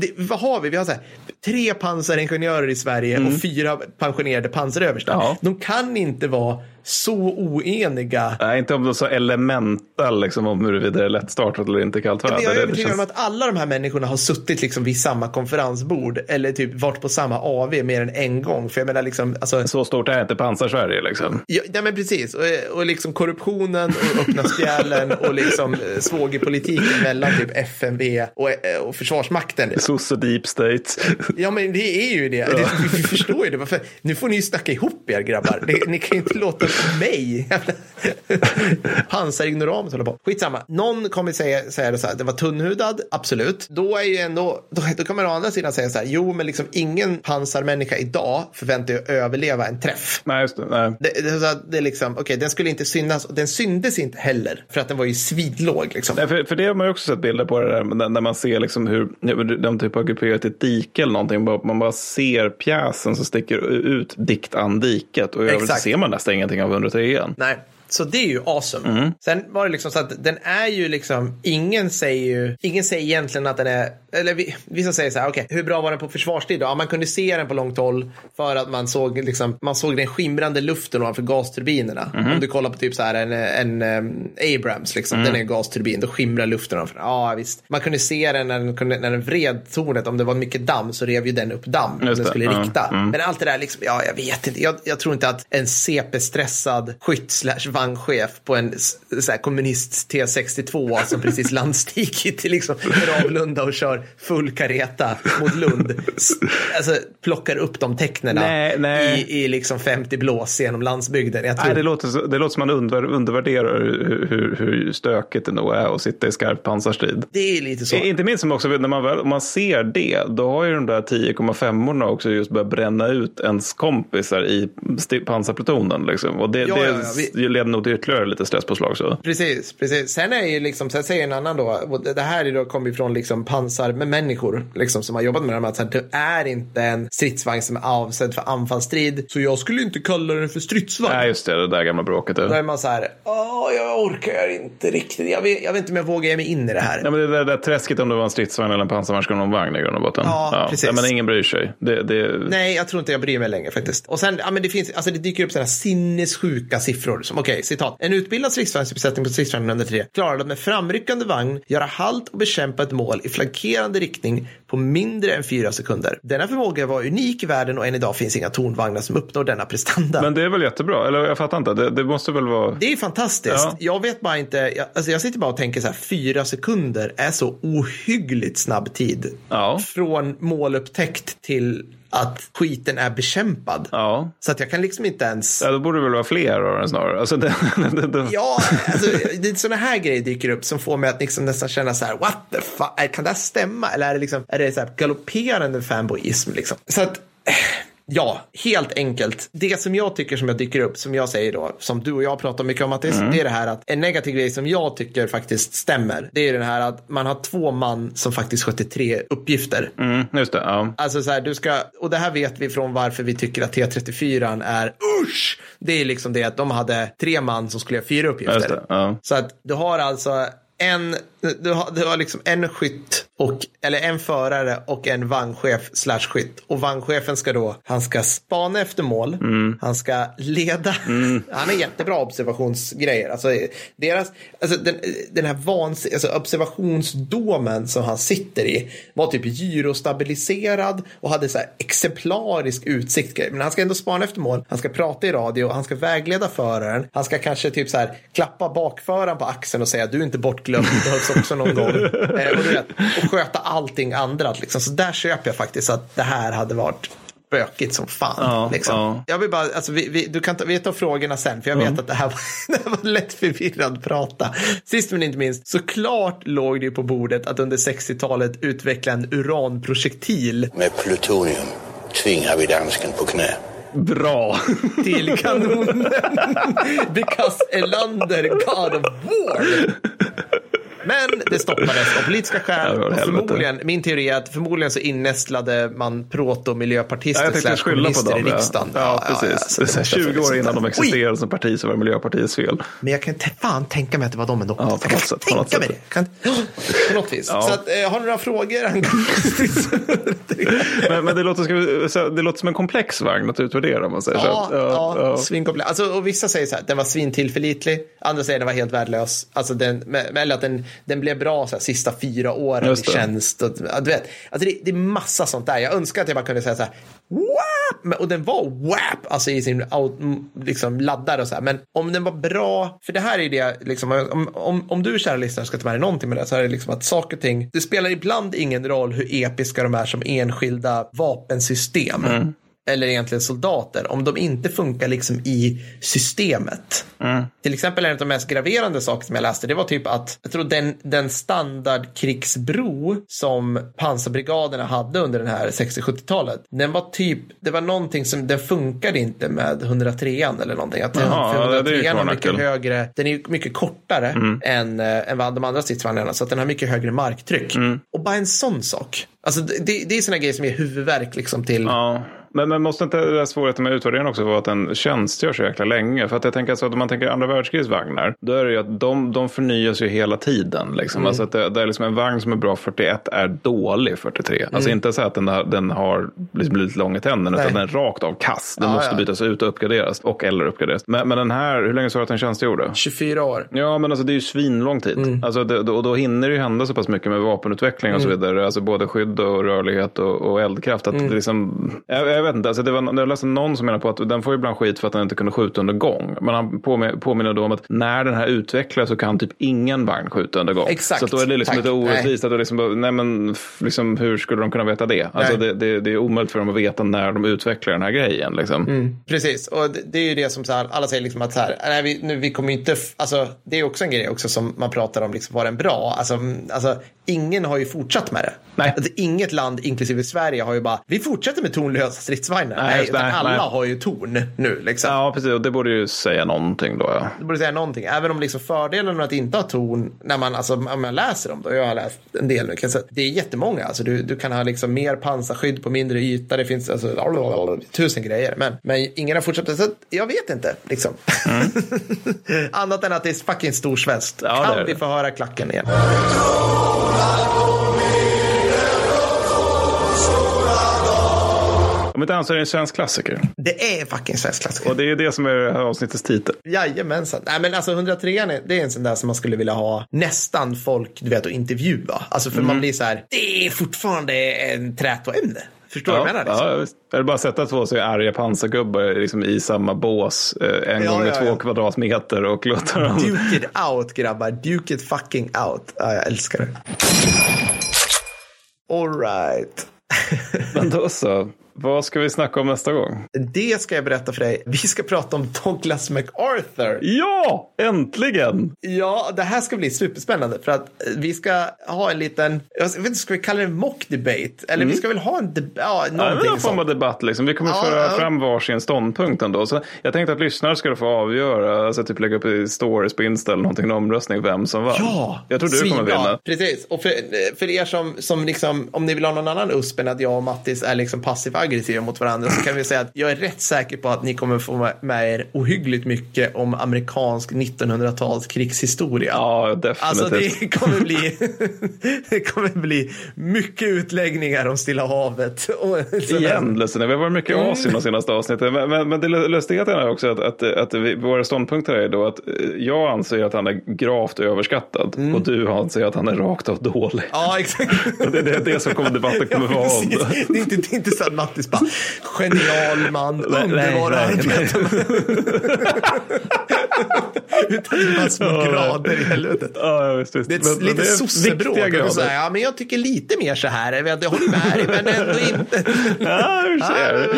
Det, vad har vi? Vi har så här, tre pansaringenjörer i Sverige och fyra pensionerade pansaröverstar. Ja. De kan inte vara så oeniga. Nej, inte om de så elemental liksom, om huruvida det är lättstartat eller inte kallt väder. Jag är övertygad känns- om att alla de här människorna har suttit liksom vid samma konferensbord eller typ varit på samma AV mer än en gång. För jag menar liksom, alltså, Så stort är inte pansar-Sverige liksom. Ja, nej men precis. Och, och liksom korruptionen och öppna spjälen och liksom eh, svågerpolitiken mellan typ FMV och, eh, och Försvarsmakten. Sosse deep state. Ja, men det är ju det. det vi förstår ju det. Varför? Nu får ni ju snacka ihop er grabbar. Det, ni kan ju inte låta mig, (laughs) pansarignoramus hålla på. Skitsamma. Någon kommer säga, säga det så här, det var tunnhudad, absolut. Då är ju ändå, då, då kan man å andra sidan säga så här, jo men liksom ingen pansarmänniska idag förväntar ju överleva en träff. Nej, just det. Nej. Det, det, så att det är liksom, okej, den skulle inte synas och den syndes inte heller för att den var ju svidlåg liksom. Nej, för, för det har man ju också sett bilder på det där, när, när man ser liksom hur de typ har grupperat ett dike eller någonting. Man bara ser pjäsen som sticker ut dikt an diket och i övrigt ser man nästan ingenting av 103 igen. Nej. Så det är ju awesome. Mm. Sen var det liksom så att den är ju liksom, ingen säger ju, ingen säger egentligen att den är, eller vi, vissa säger så här, okej, okay, hur bra var den på försvarstid då? Ja, man kunde se den på långt håll för att man såg liksom, man såg den skimrande luften ovanför gasturbinerna. Mm. Om du kollar på typ så här en, en, um, Abrams, liksom, Mm. den är en gasturbin, då skimrar luften ovanför. Ja, visst. Man kunde se den när den, kunde, när den vred tornet, om det var mycket damm så rev ju den upp damm om den skulle ja, rikta. mm. Men allt det där, liksom, ja, jag vet inte. Jag, jag tror inte att en CP-stressad skytt slash vagnchef på en så här, kommunist T62 som precis (laughs) landstigit till liksom Ravlunda och kör full kareta mot Lund. Alltså plockar upp de tecknen Nej, nej. i, i liksom 50 blås genom landsbygden. Jag tror, Nej, det, låter, det låter som man under, undervärderar hur, hur, hur stökigt det nog är att sitta i skarp pansarstrid. det är lite så. Inte minst som också när man, väl, om man ser det, då har ju de där 10,5orna också just börjat bränna ut ens kompisar i pansarplutonen. Liksom. Och det, Ja, det ja, ja, vi- nog ytterligare lite stresspåslag. Så. Precis, precis. Sen är ju liksom, sen säger en annan då, det här är då kommer ifrån liksom pansar med människor liksom, som har jobbat med det här, att här, det är inte en stridsvagn som är avsedd för anfallsstrid. Så jag skulle inte kalla den för stridsvagn. Nej, just det, det där gamla bråket. Då Ja. är man så här, åh, jag orkar inte riktigt. Jag vet, jag vet inte om jag vågar ge mig in i det här. Ja, men det där, där träsket om det var en stridsvagn eller en pansarvagnskanonvagn i grund och botten. Ja, precis. Ja, men ingen bryr sig. Det, det, Nej, jag tror inte jag bryr mig längre faktiskt. Och sen, ja men det finns, alltså det dyker upp sådana sinnessjuka siffror som, okej, citat. En utbildad stridsvagnsbesättning på stridsvagn nummer tre klarade att med framryckande vagn göra halt och bekämpa ett mål i flankerande riktning på mindre än fyra sekunder. Denna förmåga var unik i världen och än idag finns inga tornvagnar som uppnår denna prestanda. men det är väl jättebra? Eller jag fattar inte. Det, det måste väl vara... Det är fantastiskt. Ja. Jag vet bara inte, jag, alltså jag sitter bara och tänker så här, fyra sekunder är så ohyggligt snabb tid. Ja. Från målupptäckt till att skiten är bekämpad. Ja. Så att jag kan liksom inte ens... ja, då borde det väl vara fler av den snarare. Alltså, (laughs) det, Ja, alltså, det är sådana här grejer dyker upp som får mig att liksom nästan känna så här, what the fuck, kan det här stämma? Eller är det, liksom, är det så här galopperande fanboyism liksom? Så att, eh, ja, helt enkelt. Det som jag tycker som jag dyker upp, som jag säger då, som du och jag pratar mycket om Mattis, det är det här att en negativ grej som jag tycker faktiskt stämmer, det är den här att man har två man som faktiskt sköter tre uppgifter. mm, just det. Ja. Alltså så här, du ska, och det här vet vi från varför vi tycker att T34 är usch. Det är liksom det att de hade tre man som skulle göra fyra Just uppgifter. det. Ja. Så att du har alltså en, du har, du har liksom en skytt och, eller en förare och en vagnchef slash skytt. Och vagnchefen ska då, han ska spana efter mål, han ska leda, (laughs) han har jättebra observationsgrejer. Alltså, deras, alltså den, den här vans, alltså observationsdomen som han sitter i var typ gyrostabiliserad och hade så här exemplarisk utsikt. Men han ska ändå spana efter mål, han ska prata i radio, han ska vägleda föraren, han ska kanske typ så här klappa bakföraren på axeln och säga du är inte bortglömd, det behövs också någon gång. (laughs) Eh, och, du vet, och sköta allting andra. Liksom. Så där köper jag faktiskt att det här hade varit bökigt som fan. Ja, liksom. ja. Jag vill bara, alltså, vi, vi, du kan ta, vi tar frågorna sen, för jag vet att det här, var, (laughs) det här var lätt förvirrad prata. Sist men inte minst, såklart låg det ju på bordet att under 60-talet utveckla en uranprojektil Med plutonium tvingar vi dansken på knä. Bra. till kanonen. (laughs) Because Elander, God of War. Men det stoppades av politiska Ja, skäl. och förmodligen, min teori är att förmodligen så innästlade man Ja, proto-miljöpartister tänkte slash kommunister dem. i Ja, riksdagen. ja, precis. här måste ha 20 funnits år innan de existerade som parti så var det Miljöpartiets fel. Men jag kan fan tänka mig att det var de ändå. Ja, jag kan sätt, tänka mig det. Kan, (gasps) på något vis. Ja. Så att, eh, har du några frågor? (laughs) Men, men det, låter, det låter som en komplex vagn att utvärdera om man säger Ja, så. ja, svinkomplex. Alltså, och vissa säger så här, den var svintillförlitlig. Andra säger den var helt värdelös. Alltså den, eller att den, den blev bra så här, sista fyra åren i tjänst. Och, du vet, alltså det, det är massa sånt där. Jag önskar att jag bara kunde säga så här, WAP! Och den var WAP, alltså i sin liksom, laddare och så här. Men om den var bra, för det här är det, liksom, om, om, om du kära lyssnare ska ta med dig någonting med det så är det liksom att saker och ting, det spelar ibland ingen roll hur episka de är som enskilda vapensystem eller egentligen soldater, om de inte funkar liksom i systemet. Till exempel en av de mest graverande saker som jag läste, det var typ att, jag tror den, den standardkrigsbro som pansarbrigaderna hade under den här 60-70-talet, den var typ, det var någonting som, den funkade inte med 103 eller någonting. Att Jaha, för ja, det är 103 kvar mycket högre, den är mycket kortare än, äh, än vad de andra stridsvagnarna, så att den har mycket högre marktryck. Och bara en sån sak. Alltså det, det är såna grejer som ger huvudvärk liksom till Ja. Men, men måste inte det där svårigheten med utvärderingen också vara att den tjänstgör så jäkla länge? För att jag tänker så att om man tänker andra världskrigets vagnar, då är det ju att de, de förnyas ju hela tiden. Liksom. Mm. Alltså att det, det, är liksom en vagn som är bra 41 är dålig 43. Mm. Alltså inte så att den, har, den har liksom blivit lång i tänderna, utan den är rakt av kass. Den ja, måste ja. bytas ut och uppgraderas och eller uppgraderas. Men, men den här, hur länge sa du att den tjänstgjorde? 24 år. Ja, men alltså det är ju svinlång tid. Mm. Alltså det, och då hinner det ju hända så pass mycket med vapenutveckling och så mm. vidare. Alltså både skydd och rörlighet och, och eldkraft. Att mm. liksom, jag, jag, vet inte, alltså det var, jag läste någon som menar på att den får ibland skit för att den inte kunde skjuta under gång. Men han påminner då om att när den här utvecklas så kan typ ingen vagn skjuta under gång. Exakt. Så då är det liksom lite orättvist. Att liksom, nej men, liksom, hur skulle de kunna veta det? Alltså det, det, det, är omöjligt för dem att veta när de utvecklar den här grejen. Liksom. Mm. Precis, och det, det, är ju det som så här, alla säger liksom att så här, nej, vi, nu, vi kommer inte, alltså, det är också en grej också som man pratar om, liksom, var den bra? Alltså, alltså, ingen har ju fortsatt med det. Nej. Alltså, inget land, inklusive Sverige, har ju bara, vi fortsätter med tonlösa stridsvagnar. Nej, nej, nej alla nej. har ju ton nu. Liksom. Ja, precis. Och det borde ju säga någonting då. Ja. Det borde säga någonting. Även om liksom fördelen med att inte ha ton, när man, alltså, om man läser dem, då jag har läst en del nu, det är jättemånga. Alltså, du, du kan ha liksom mer pansarskydd på mindre yta. Det finns alltså, tusen grejer. Men, men ingen har fortsatt. Så jag vet inte. Liksom. Mm. (laughs) Annat än att det är fucking storsvenskt. Ja, kan vi få höra klacken igen? Om inte annat så är det en svensk klassiker. Det är fucking svensk klassiker. Och det är det som är det här avsnittets titel. Jajamensan. Nej men alltså 103 det är en sån där som man skulle vilja ha nästan folk du vet att intervjua. Alltså för mm. man blir så här, det är fortfarande en trätoämne. Förstår du ja, vad jag menar? Liksom? Ja, Eller bara sätta två så arga pansargubbar liksom i samma bås eh, en ja, gång med ja, två kvadratmeter och låta dem... Duke it out grabbar, duke it fucking out. Ja, jag älskar det. All right. Men då så. Vad ska vi snacka om nästa gång? Det ska jag berätta för dig. Vi ska prata om Douglas MacArthur. Ja, äntligen! Ja, det här ska bli superspännande för att vi ska ha en liten, jag vet inte, ska vi kalla det en mock debate? Eller mm. vi ska väl ha en debatt, ja, någonting ja, någon form av debatt liksom. Vi kommer ja, föra ja. fram varsin ståndpunkt ändå. Så jag tänkte att lyssnare ska få avgöra, alltså typ lägga upp i stories på Insta eller någonting, en omröstning, vem som vann. Ja, jag tror du kommer vinna. Precis, och för, för er som, som liksom, om ni vill ha någon annan USP än att jag och Mattis är liksom passiv aggressiva mot varandra så kan vi säga att jag är rätt säker på att ni kommer få med er ohyggligt mycket om amerikansk 1900-tals krigshistoria. Ja, definitivt. Alltså det kommer bli, (laughs) det kommer bli mycket utläggningar om Stilla havet. Igen, ledsen. Vi har varit mycket i. Asien de senaste avsnitten. Men, men, men det lustiga är också att, att, att vi, våra ståndpunkter är då att eh, jag anser att han är gravt överskattad mm. och du anser att han är rakt av dålig. Ja, exakt. (laughs) det, det är det som kommer debatten kommer ja, vara om. Det är inte, det är inte så att Mattis bara, genial man, underbar arbetare. (laughs) Utan det är bara små grader i helvetet. Ja, visst, visst. Det är ett, men, lite sossebråk. Ja, men jag tycker lite mer så här. Jag håller med dig, men ändå inte. ja, ser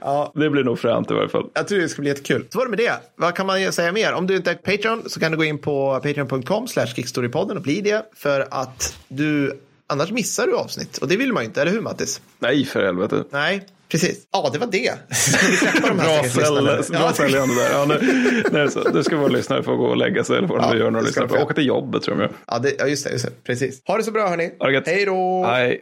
ja. Det blir nog fränt i varje fall. Jag tror det ska bli jättekul. Så var det med det. Vad kan man säga mer? Om du inte är Patreon så kan du gå in på patreon.com slash kickstorypodden och bli det. För att du Annars missar du avsnitt och det vill man ju inte, eller hur Mattis? Nej, för helvete. Nej, precis. Ja, det var det. bra säljande där. Ja, nu, nu, så, nu ska våra lyssnare få gå och lägga sig eller vad ja, de gör när de lyssnar på. Åka till jobbet tror jag. Ja, det, ja just, det, just det. Precis. Ha det så bra hörni. Hej då. Hej.